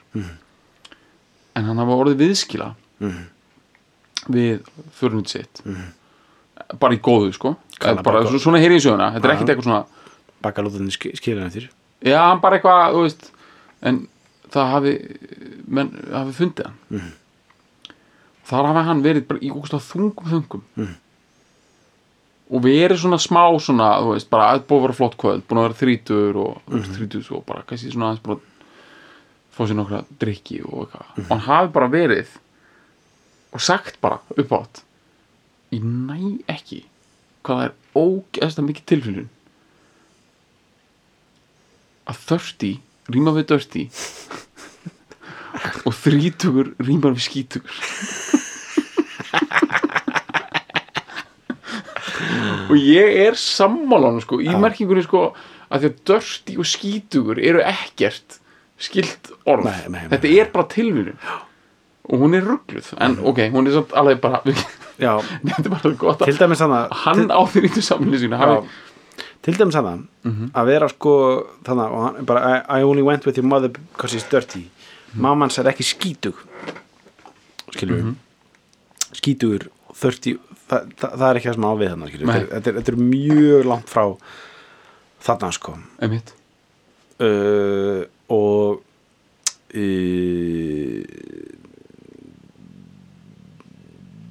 en hann hafa orðið viðskila Mhm. við förnut sitt bara í góðu sko bara, bara- svo- svona heyri í söguna, þetta er ekkert eitthvað svona bakalóðinni skilja eftir já, hann bara eitthvað, þú veist en það hafi menn hafi fundið hann Mhm. þar hafi hann verið bara í ógustlega þungum þungum Mhm. og verið svona smá svona, þú veist, bara að búið að vera flott kvöld búin að vera þrítur og mm. -hmm. þrítur svo bara, kannski svona aðeins bara fá sér nokkra drikki og eitthvað Mhm. og hann hafi bara verið og sagt bara upp átt ég næ ekki hvað það er ógeðslega mikið tilfylgjun að þörsti rýma við dörsti og þrítugur rýmar við skítugur. Og ég er sammálan sko, í merkingunni sko að því að dörsti og skítugur eru ekkert skilt orð. Nei, nei, nei. þetta er bara tilvíðun og hún er ruggluð en ok, hún er samt alveg bara þetta er bara gott til að hann á því rítu Já, hafi, til dæmis þannig að vera sko þannig hann bara I, I only went with your mother because she's dirty. Mamman sér ekki skítug skilur við skítugur 30 það, það, það er ekki það sem á við þannig þetta, er- þetta er mjög langt frá þarna sko. Uh, og uh,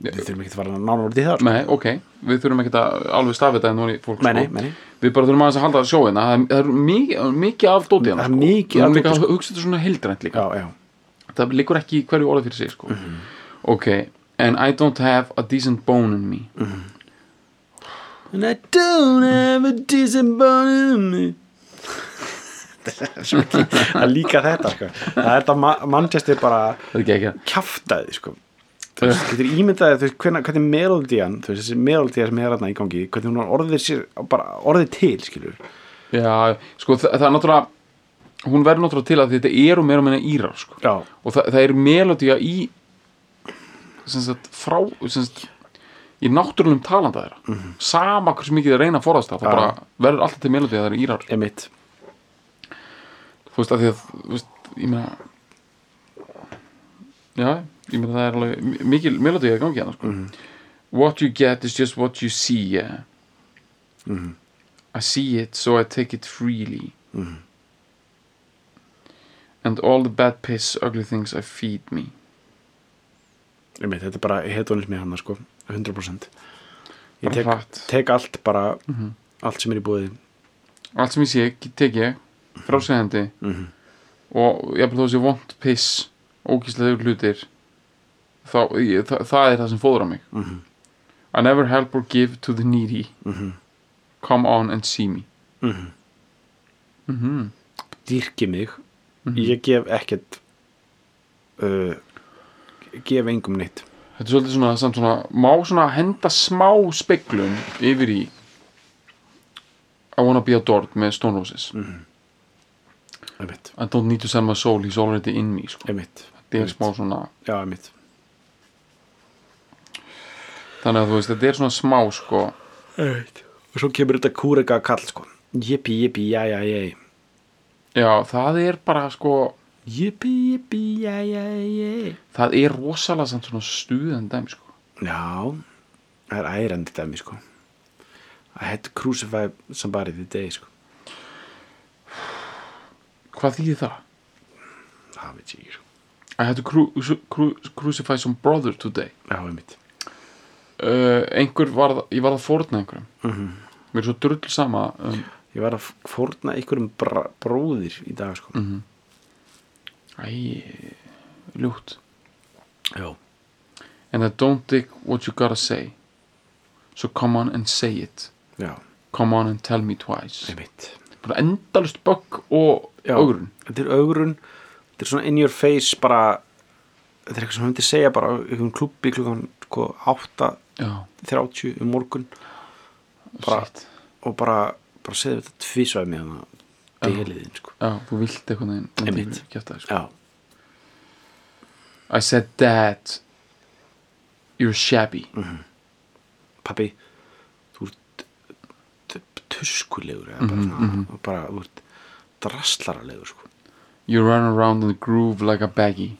við þurfum ekki að fara nánar út í það sko. Nei, ok, við þurfum ekki að alveg stafið þetta núna í fólk nei, sko. nei. Við bara þurfum aðeins að halda sjóina Það er, það er mikið, mikið af dótið Það er mikið af af dóti, dótið sko. sko. Hugsa þetta svona heildrænt líka já, já, Það liggur ekki hverju orðið fyrir sig sko. Ok, and I don't have a decent bone in me And I don't have a decent bone in me Það er líka þetta sko. Það er þetta ma Manchester bara kjaftaði sko. Þú veist, getur ímyndaði þú veist, hvernig, hvernig melodían þú veist, þessi melodía sem er hérna í gangi hvernig hún orðið sér, bara orðið til skilur Já, sko, það, það er náttúrulega Hún verður náttúrulega til að þetta eru meira meina írar sko. Já, og það, það er melodía í sem sagt, frá sem sagt, í náttúrulegum talanda þeirra. Sama hversu mikið það reyna að forðast það það bara verður alltaf til það eru írar emitt þú veist að því að þú veist, ég meina já, ég meina það er alveg mi- mikil melodía í gangi hérna sko. what you get is just what you see yeah. I see it so I take it freely. And all the bad piss ugly things I feed me. Emitt, þetta er bara hedonismi hann sko, 100% ég Bara tek, tek allt bara allt sem er í búið allt sem ég sé, tek ég frásæðandi Mhm. og ég þó þessi vond piss ógíslega hlutir þá, ég, það, það er það sem fóður á mig. Mhm. I never help or give to the needy. Mhm. come on and see me. Mhm. Mhm. dýrki mig. Ég gef ekkert uh, gef engum neitt. Þetta er svolítið svona, svona má svona henda smá speglun yfir í I wanna be adored með Stone Roses. Emitt, I don't need to sell my soul, he's already in me sko. þetta er smá svona já, emitt þannig að þú veist, þetta er svona smá sko. Emitt og svo kemur þetta kúrega kall sko. Jippi, jippi, já, já, já það er bara sko jippi, já, já, já það er rosalega samt svona stuðan dæmi sko. já, það er ærandi dæmi sko. I had to crucify somebody the day sko. Hvað þýðir það? það veit ég ekki sko. I had to cru cru crucify some brother today. Já, emitt uh, einhver var, ég var að fórna einhverjum. Mhm. mér er svo drull sama um, ég var að fórna einhverjum bróðir í dag sko. Mhm. æ, ljútt já, and I don't dig what you gotta say. So come on and say it. Já, come on and tell me twice. Endalust bögg og Já. augrun þetta er augrun þetta er svona in your face bara þetta er eitthvað sem hann myndi segja bara á einhvern klubbi klukkan sko, 8.30 já, um morgun. Bara, og bara, bara segðu þetta tvísvæði með hana deliðin sko. já, þú vilt eitthvað kjafta, sko. I said dad you're shabby. Pappi þú ert tuskulegur eða bara, svona, og bara þú ert draslaralegur sko. you run around in the groove like a baggy.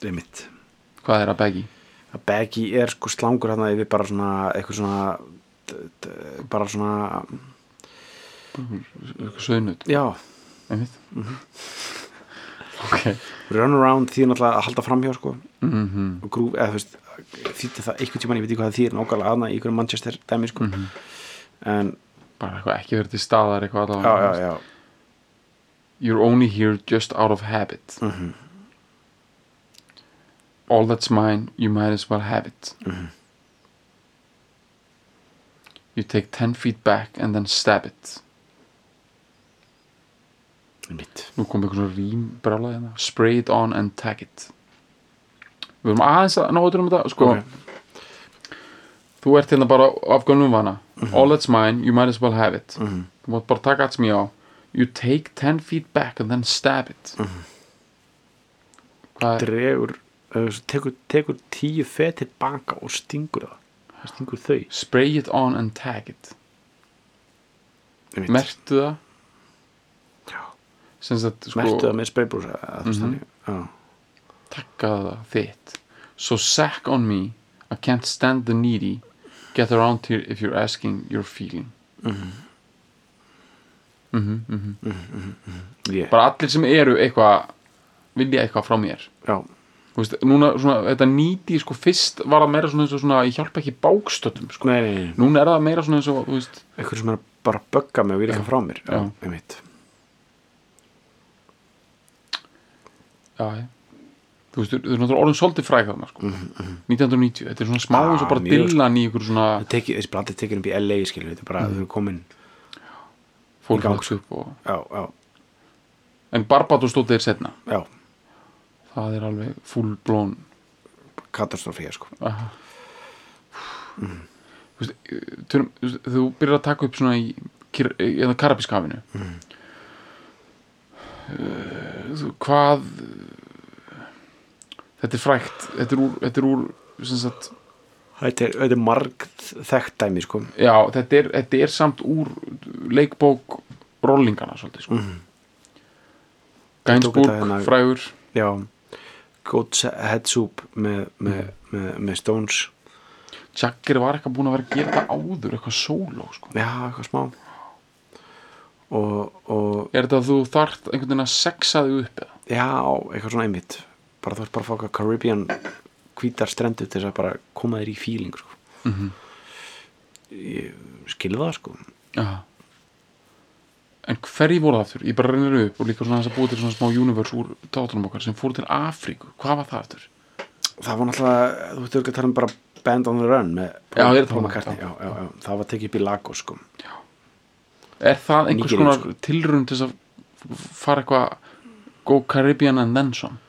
Það er mitt hvað er a baggy? Að baggy er sko slangur hann yfir bara svona eitthvað svona bara svona eitthvað söðnut já, einmitt. Ok. Run around því náttúrulega að halda framhjá sko. Mm og grúf, eða þú veist þýtti það einhvern tímann, ég veit ekki hvað það þýr nákvæmlega aðna í einhverjum Manchester dæmi sko. En, bara eitthvað ekki verið til staðar eitthvað já, allavega já, já. You're only here just out of habit. Mhm. All that's mine you might as well have it. You take 10 feet back and then stab it. Mitt nú kom svona rím brála hérna. Spray it on and tag it. Við erum aðeins að ná út um þetta sko, Ok. þú ert hérna bara af gönnum vana. All that's mine, you might as well have it. Mhm. þú mátt bara taka alls mjög á. You take 10 feet back and then stab it. Mhm. hvað er dregur tekur, tekur tíu fet tilbaka og stingur það. Það stingur þau. Spray it on and tag it. Mertu það? Sko mertu það með spraybrúsa mm. -hmm. já. Takka það þitt. So sack on me. I can't stand the needy. Get around here if you're asking your feeling. Mhm. mhm, mhm. Ég, bara allir sem eru eitthvað vilja eitthvað frá mér. Já, veist, núna svona, þetta nýti sko fyrst var það meira svona eins og svona ég hjálpa ekki bákstötum sko. nei, nei, nei núna er það meira svona eins og þú eitthvað sem er bara að bögga mig og Já. eitthvað frá mér já, Já. einmitt já, þú veist, þú veist, náttúrulega orðin svolítið fræg þarna sko. 1990, þetta er svona smá eins og bara sko. dillan í ykkur svona þessi blandi tekin upp í LA skilur þetta er bara, þau eru komin fólk vaks upp og... já, já, en Barbados stóð þeir setna já, það er alveg full blown katastrófía sko Aha. Þú þú þú byrjar að taka upp svona í, í eða Karabískafinu mm. hvað þetta er frækt þetta er úr, þetta er úr sagt, þetta er, þetta er marg þekkt dæmi sko já, þetta er, þetta er samt úr leikbók rollingana svolítið sko. Tók þetta Gainsbourg, hérna- frægur já, Goat's Head Soup með, með, með, með Stones Jagger var eitthvað búin að vera að gera þetta áður eitthvað sóló sko. já, eitthvað smá og, og er þetta að þú þart einhvern veginn að sexa þig upp eða? já, eitthvað svona einmitt bara þú ert bara að fá eitthvað Caribbean hvítar strendur til þess að bara koma þér í fíling sko. Mhm. ég skilði það sko Já En hverji voru það aftur? Ég bara reynir upp og líka svona þess að búið til svona smá universe úr tátunum okkar sem fóru til Afríku Hvað var það aftur? það var náttúrulega, þú veist ekki að tala um bara Band on the Run með Já, það, já, já, já, það var tekið upp í Lagos sko. Er það einhvers Nígeríu, konar sko. tilraun til að fara eitthvað Go Caribbean and then some?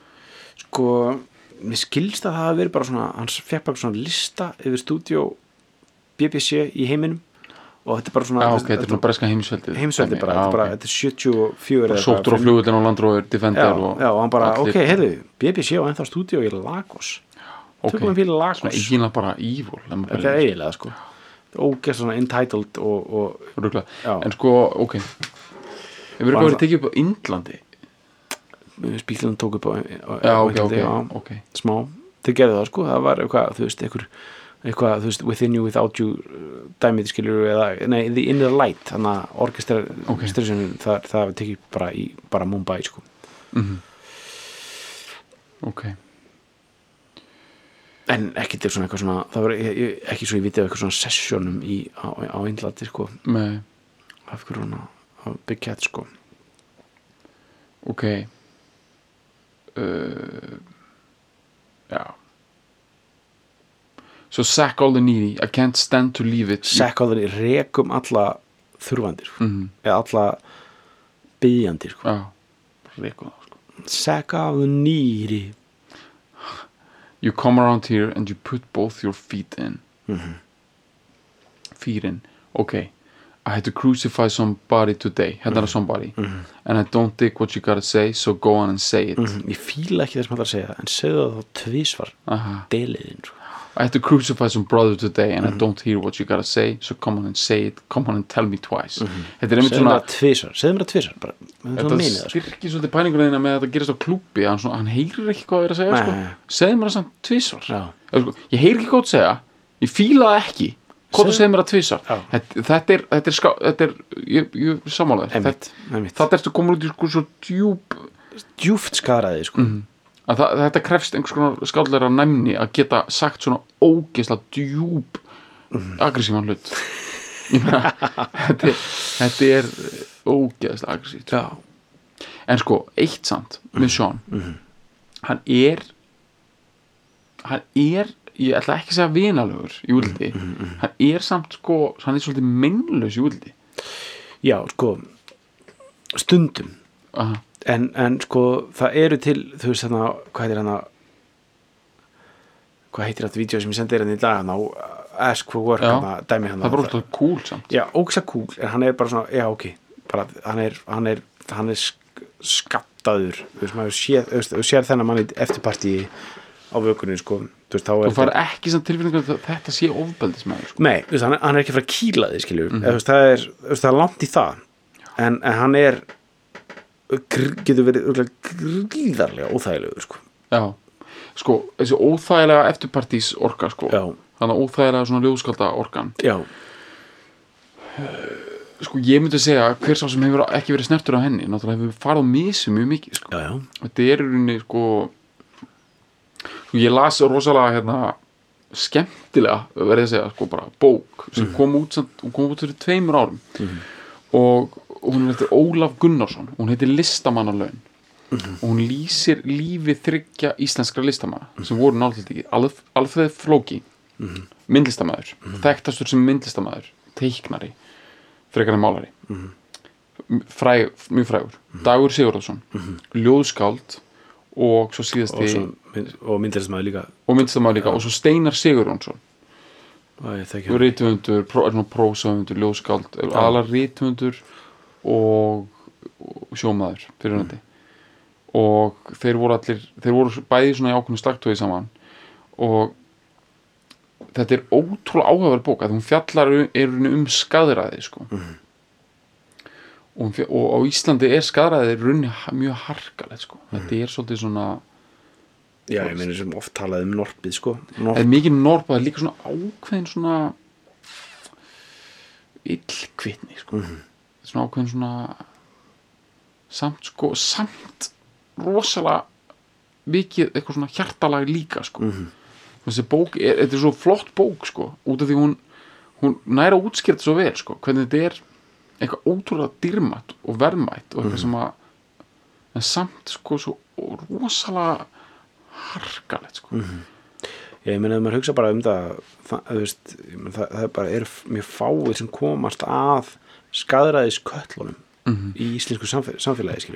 sko, mér skilst að það hafi verið bara svona, hans fekk bara svona lista yfir stúdíó BBC í heiminum og þetta er bara svona Já, ok, þetta er svona breska heimsveldið heimsveldi bara, Já, þetta er bara, ok. þetta er 74 eða Sóttur á flugullin á Landróður, Defender já, og já, og hann bara, allir- ok, heyrðu, BBC á ennþá stúdíó í Lagos. Ok, tökum við fyrir svona Lagos eiginlega bara evil þetta er eiginlega, sko. Ógeðst svona entitled og, og. En sko, ok. Eitthvað Var verið það- tekið upp á Indlandi? spílunum tók upp á, á, Já, á ok, ok, smá, þeir gerðu það sko. Það var eitthvað, þú veist, eitthvað eitthvað, þú veist, within you, without you uh, dæmið skilur eða, nei, the inner light þannig að orkestra Ok. okay. það, það var tekið bara í, bara Mumbai sko. Ok, en ekki til svona eitthvað svona það var ekki svo ég vitið eitthvað svona sessionum í, á, á Indlandi sko. Með af hverju svona, á Big Cat sko. Ok. Uh, Já So sack all the needy. I can't stand to leave it. Sekkaður í rekum alla þurfandir sko. mm, eða alla bygjandir sko. Já Rekum það sko. Sekkaður nýri You come around here and you put both your feet in. Mhm. Feet in. Okay. I had to crucify somebody today. Mhm. Hérna er somebody. And I don't dig what you gotta say So go on and say it. Mm, ég fíla ekki þess að maður að segja en segðu það þá tvísvar deliðin sko. I had to crucify some brother today and Mhm. I don't hear what you gotta say so come on and say it, come on and tell me twice Þetta er einmitt svona það segðu mér það bara, það Þetta það sko. styrkir svolítið pælingulegina með að þetta gerist á klúbbi hann, hann heyrir ekki hvað það er að segja sko. segðu mér það samt tvísvar Já. Eða, sko, ég heyri ekki hvað það segja ég fíla það ekki hvað þú segir mér það tvísvar Já. þetta, þetta er, þetta er, ská, þetta er ég, ég sammála þér Þetta- þetta ertu komin út í sko svo djúb djúft skaraði sko. Að það, þetta krefst einhvers konar skállega næmni að geta sagt svona ógeðslega djúb Mhm. aggressívan hlut. Meina, þetta, þetta er ógeðslega aggressíft já, en sko, eitt samt með Sean. Hann er hann er ég ætla ekki að segja vinalegur í útliti. Mm, hann er samt sko hann er svolítið mennlaus í útliti. Já, sko stundum Aha. En, en sko það eru til þú veist hérna, hvað heitir hérna hvað heitir þetta vídeo sem ég sendi þér hérna í dag hérna á Ask for Work hérna, dæmi hérna. Það bara útliti cool samt. Já, ógsa cool, en hann er bara svona já, ok, bara, hann er hann er, hann er sk skattaður. Þú veist, maður séð, þú sér þennan mann í eftirparti á vökunni, sko. Þú veist, þá er þú fara ekki samt tilfinningar að þetta sé ofbeldismæður sko. Nei, þú veist, hann, er, hann er ekki að fara að kýla því skilju, mm -hmm. það, er, það er langt í það. En, en hann er getur verið gríðarlega óþægilegur sko. já, sko þessi óþægilega eftirpartís orka sko. Já. þannig að óþægilega svona ljóðskalda orkan. Já, sko ég myndi segja hver sá sem hefur ekki verið snertur á henni náttúrulega hefur farið á misu mjög mikið sko. já, já, þetta er í rauninni sko sko ég las rosalega hérna skemmtilega verið að segja sko bara bók sem kom út hún kom út fyrir tveimur árum og hún eftir Ólaf Gunnarsson. Hún heitir Listamannalaun. Og hún lýsir lífi þryggja íslenskra listamanna sem voru náttúrulega ekki Alf, Flóki myndlistamæður, þekktastur sem myndlistamæður teiknari, frekar en málari. Fræg, mjög frægur. Dagur Sigurðarsson ljóðskáld og svo síðasti og, og myndlismæður líka. Og myndlistamæður líka. Og svo Steinar Sigurjónsson Rítumundur, prósahundur, ljóðskáld aðalega rítumundur og, og sjómaður fyrir hann og þeir voru allir þeir voru bæði svona í ákveðinu slagtói saman og þetta er ótrúlega áhugaverð bók að hún fjallar er um skadræði sko. og, hún fjall- og á Íslandi er skadræði runni mjög harkalegt sko. þetta er svolítið svona Já, ég meina sem oft talað um norpið sko. Norp, er mikið norp og það er líka svona ákveðin svona illkvitni sko. svona ákveðin svona samt sko samt rosalega mikið eitthvað svona hjartalag líka sko. þessi bók er, þetta er svo flott bók sko, út af því hún hún næra útskýrt svo vel sko, hvernig þetta er eitthvað ótrúlega dýrmætt og verðmætt og eitthvað sem að en samt sko svo rosalega harkalegt sko. ég meina ef maður hugsa bara um það, það, veist, ég meina, það, það er bara er mjög fáið sem komast að skadræðis köllunum í íslensku samfélagi, samfélagi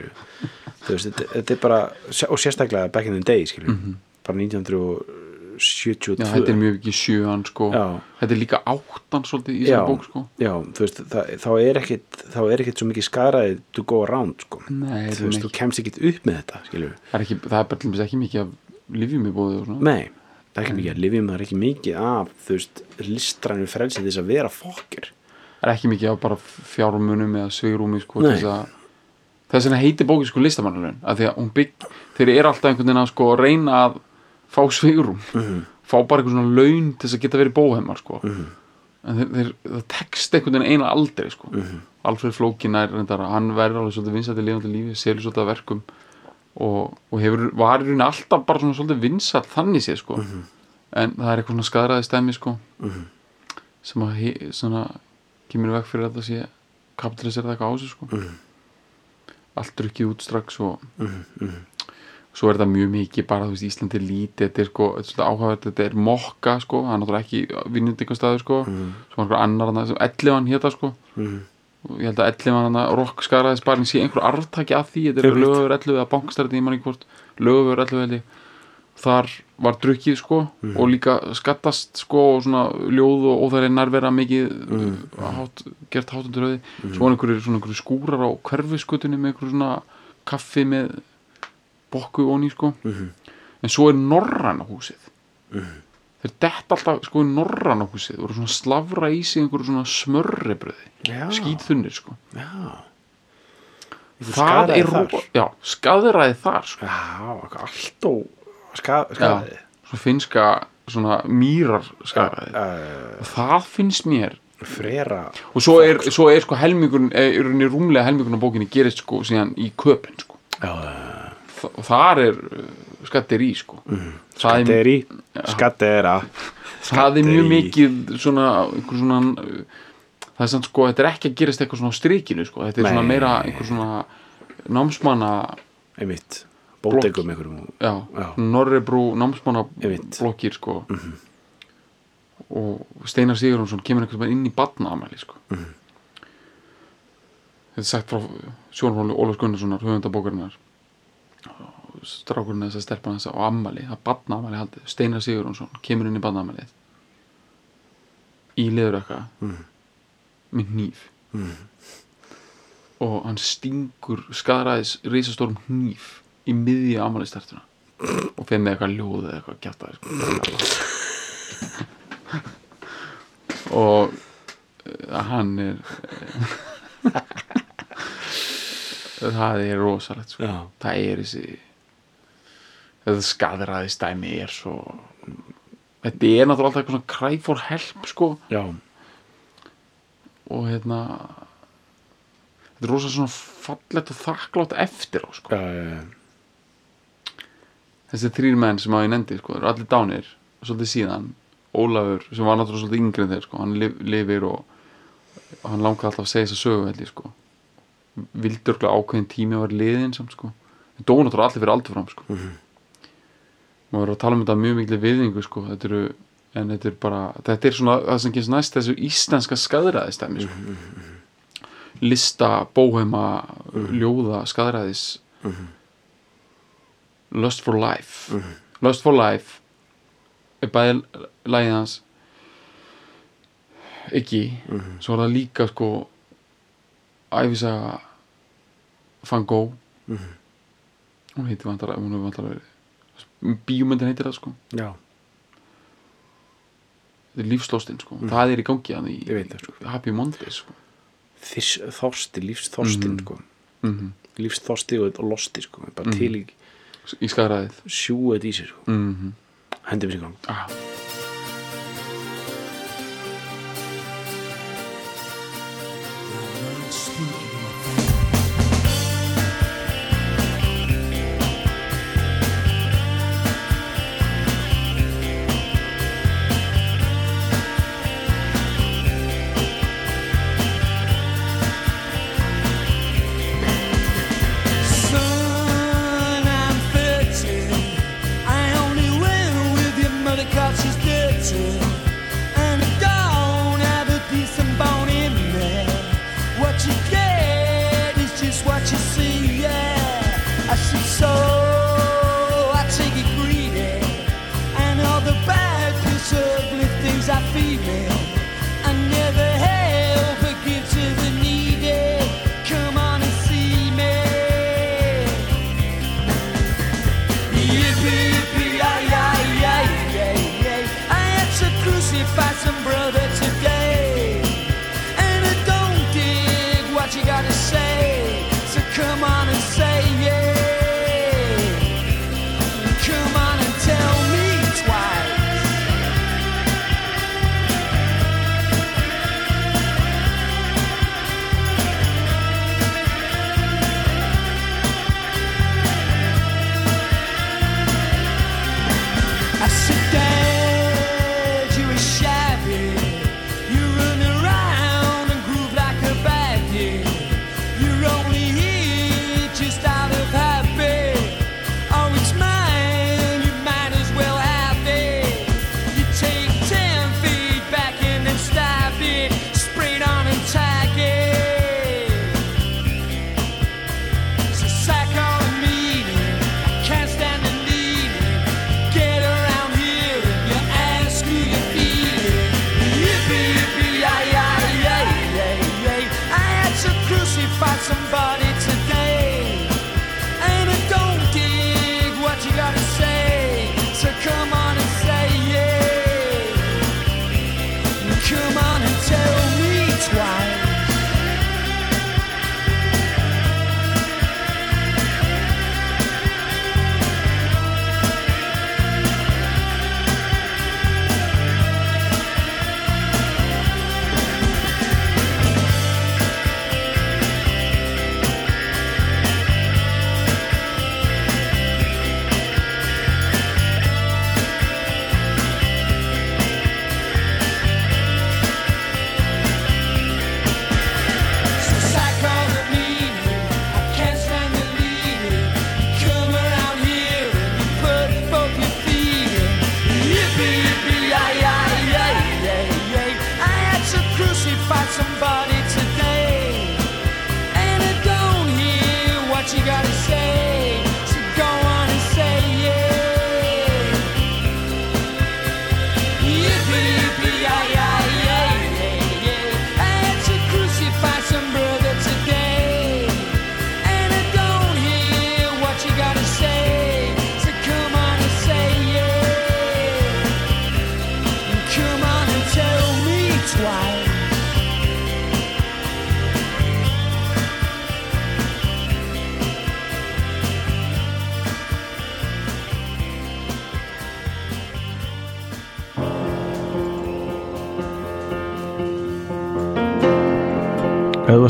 veist, þetta, þetta er bara og sérstaklega back in the day skilju bara 1972 Já, þetta er mjög ekki sjöan sko. Já. Þetta er líka áttan svolítið í þessari bók sko. Já, þú veist, það, þá er ekkit þá er ekkit svo mikið skaraðið to go around sko. Nei, þú veist, þú kemst ekkit upp með þetta það er, ekki, það er bara til dæmis ekki mikið af lífjum í bóðið og svona. Nei, það er ekki mikið að lifjum það er ekki mikið af, þú veist, listrænu frelsið þess að vera fokkir Það er ekki mikið af bara fjármunum eða svigrúmi sko þess að þess vegna heitir bókið sko listamannarinn að því að hún bygg, þeir eru alltaf einhvern veginn að sko reyna að fá svigrúm. Mhm. fá bara einhvern svona laun til þess að geta verið bóheimar sko. En þeir, þeir, það tekst einhvern veginn eina aldrei sko. Alfred Flókin er reyndar að hann verður alveg svolítið vinsætt í lifandi lífi selur svolítið að verkum og, og hefur, var í rauninni alltaf bara svona svolítið vinsætt þannig séð sko. En það er eitthvað svona skadræði stæmi sko sem að he, svona, kemur veg fyrir að það sé kapitalisir eitthvað á sig sko. Allt drukkið út strax og svo er þetta mjög mikið bara, þú veist, Íslandi er lítið þetta er sko, þetta er áhugavert, þetta er mokka sko, það er náttúrulega ekki vinnundingastaður sko, svo einhver annar þarna sem Ellifan héta sko ég held að Ellifan hann að rock skaraði sparinn sé einhver arftaki af því, þetta er lögöfur Ellifu eða bankstærði, ég man ekki hvort. Lögöfur Ellifu held ég. Þar var drukkið sko og líka skattast sko og svona ljóð og óþæri nærvera mikið mm. hát, gert hátundur höfði. Svo var einhverju svona einhverju skúrar á hverfiskutunni með einhverju svona kaffi með bokku onni sko. En svo er norræna húsið þeir detta alltaf sko í norræna húsið og eru svona slavra í sig einhverju svona smörribröði Já. skýtþunnir sko. Já. Það er já, skaðræði þar sko. Já, allt og ska, skaraði svo finnska svona mýrar skaðræði uh, og það finnst mér frera og svo er, svo er sko helmingun er, er rúmlega helmingun á bókinni gerist sko síðan í köpinn sko. Já, Þa, og þar er skattir í sko er, skatteri. Skattera. Það er mjög skatteri. mikið svona, svona það er samt sko, þetta er ekki að gerast eitthvað svona á strikinu sko, þetta er svona Nei. meira einhver svona námsmanna einmitt, bótegum einhverjum. Já, Já. Norrebrú námsmanna veit. blokkir sko og Steinar Sigurjónsson kemur einhvern veginn inn í badnaamæli sko. þetta er sagt frá sjónarhóli Ólafs Gunnarssonar höfundabókarinnar strákurinn þess að stelpa þess á ammæli það er badnaamæli haldið, Steinar Sigurjónsson kemur inn í badnaamælið í leðurökka Mm. með hníf. Og hann stingur skaraðis risastórum hníf í miðji ammælistartuna og fyrir með eitthvað ljóð eða eitthvað gætaði sko. og uh, hann er það er rosalegt sko. Það er þessi þetta skadræði stæmi er svo þetta er náttúrulega alltaf eitthvað svona cry for help sko. Já, og hérna þetta er rosa svona fallegt og þakklátt eftir á sko. já, já, já. þessi þrýr menn sem að ég nefndi sko, eru allir dánir svolítið síðan. Ólafur sem var náttúrulega svolítið yngri en þeir sko, hann lif, lifir og, og hann langaði alltaf að segja þess að sögu ég sko. Vildi örgulega ákveðin tími að vera liðin samt sko. Þeir dóu náttúrulega allir fyrir aldur fram sko maður er að tala um þetta mjög miklu viðingu sko. Þetta eru en þetta er bara, þetta er svona það sem kemst næst þessu íslenska skæðræðistæmi sko. lista, bóheima ljóða, skæðræðis Lust for Life. Lust for Life er bæði lagið hans. Ekki svo er það líka sko æfisaga Van Gogh. Hún heitir vantar hún hefur vantar verið bíómyndin heitir það sko já. þetta er lífslóstinn sko það er í gangi að Ég veit það, í Happy Mondays sko Þiss, þorsti, lífsþorstin sko. mm lífsþorsti og, losti sko. bara til í í skæðræðið sjúið í sér sko. mm -hmm. hendi við sér gang ah.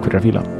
Takk fyrir að fíla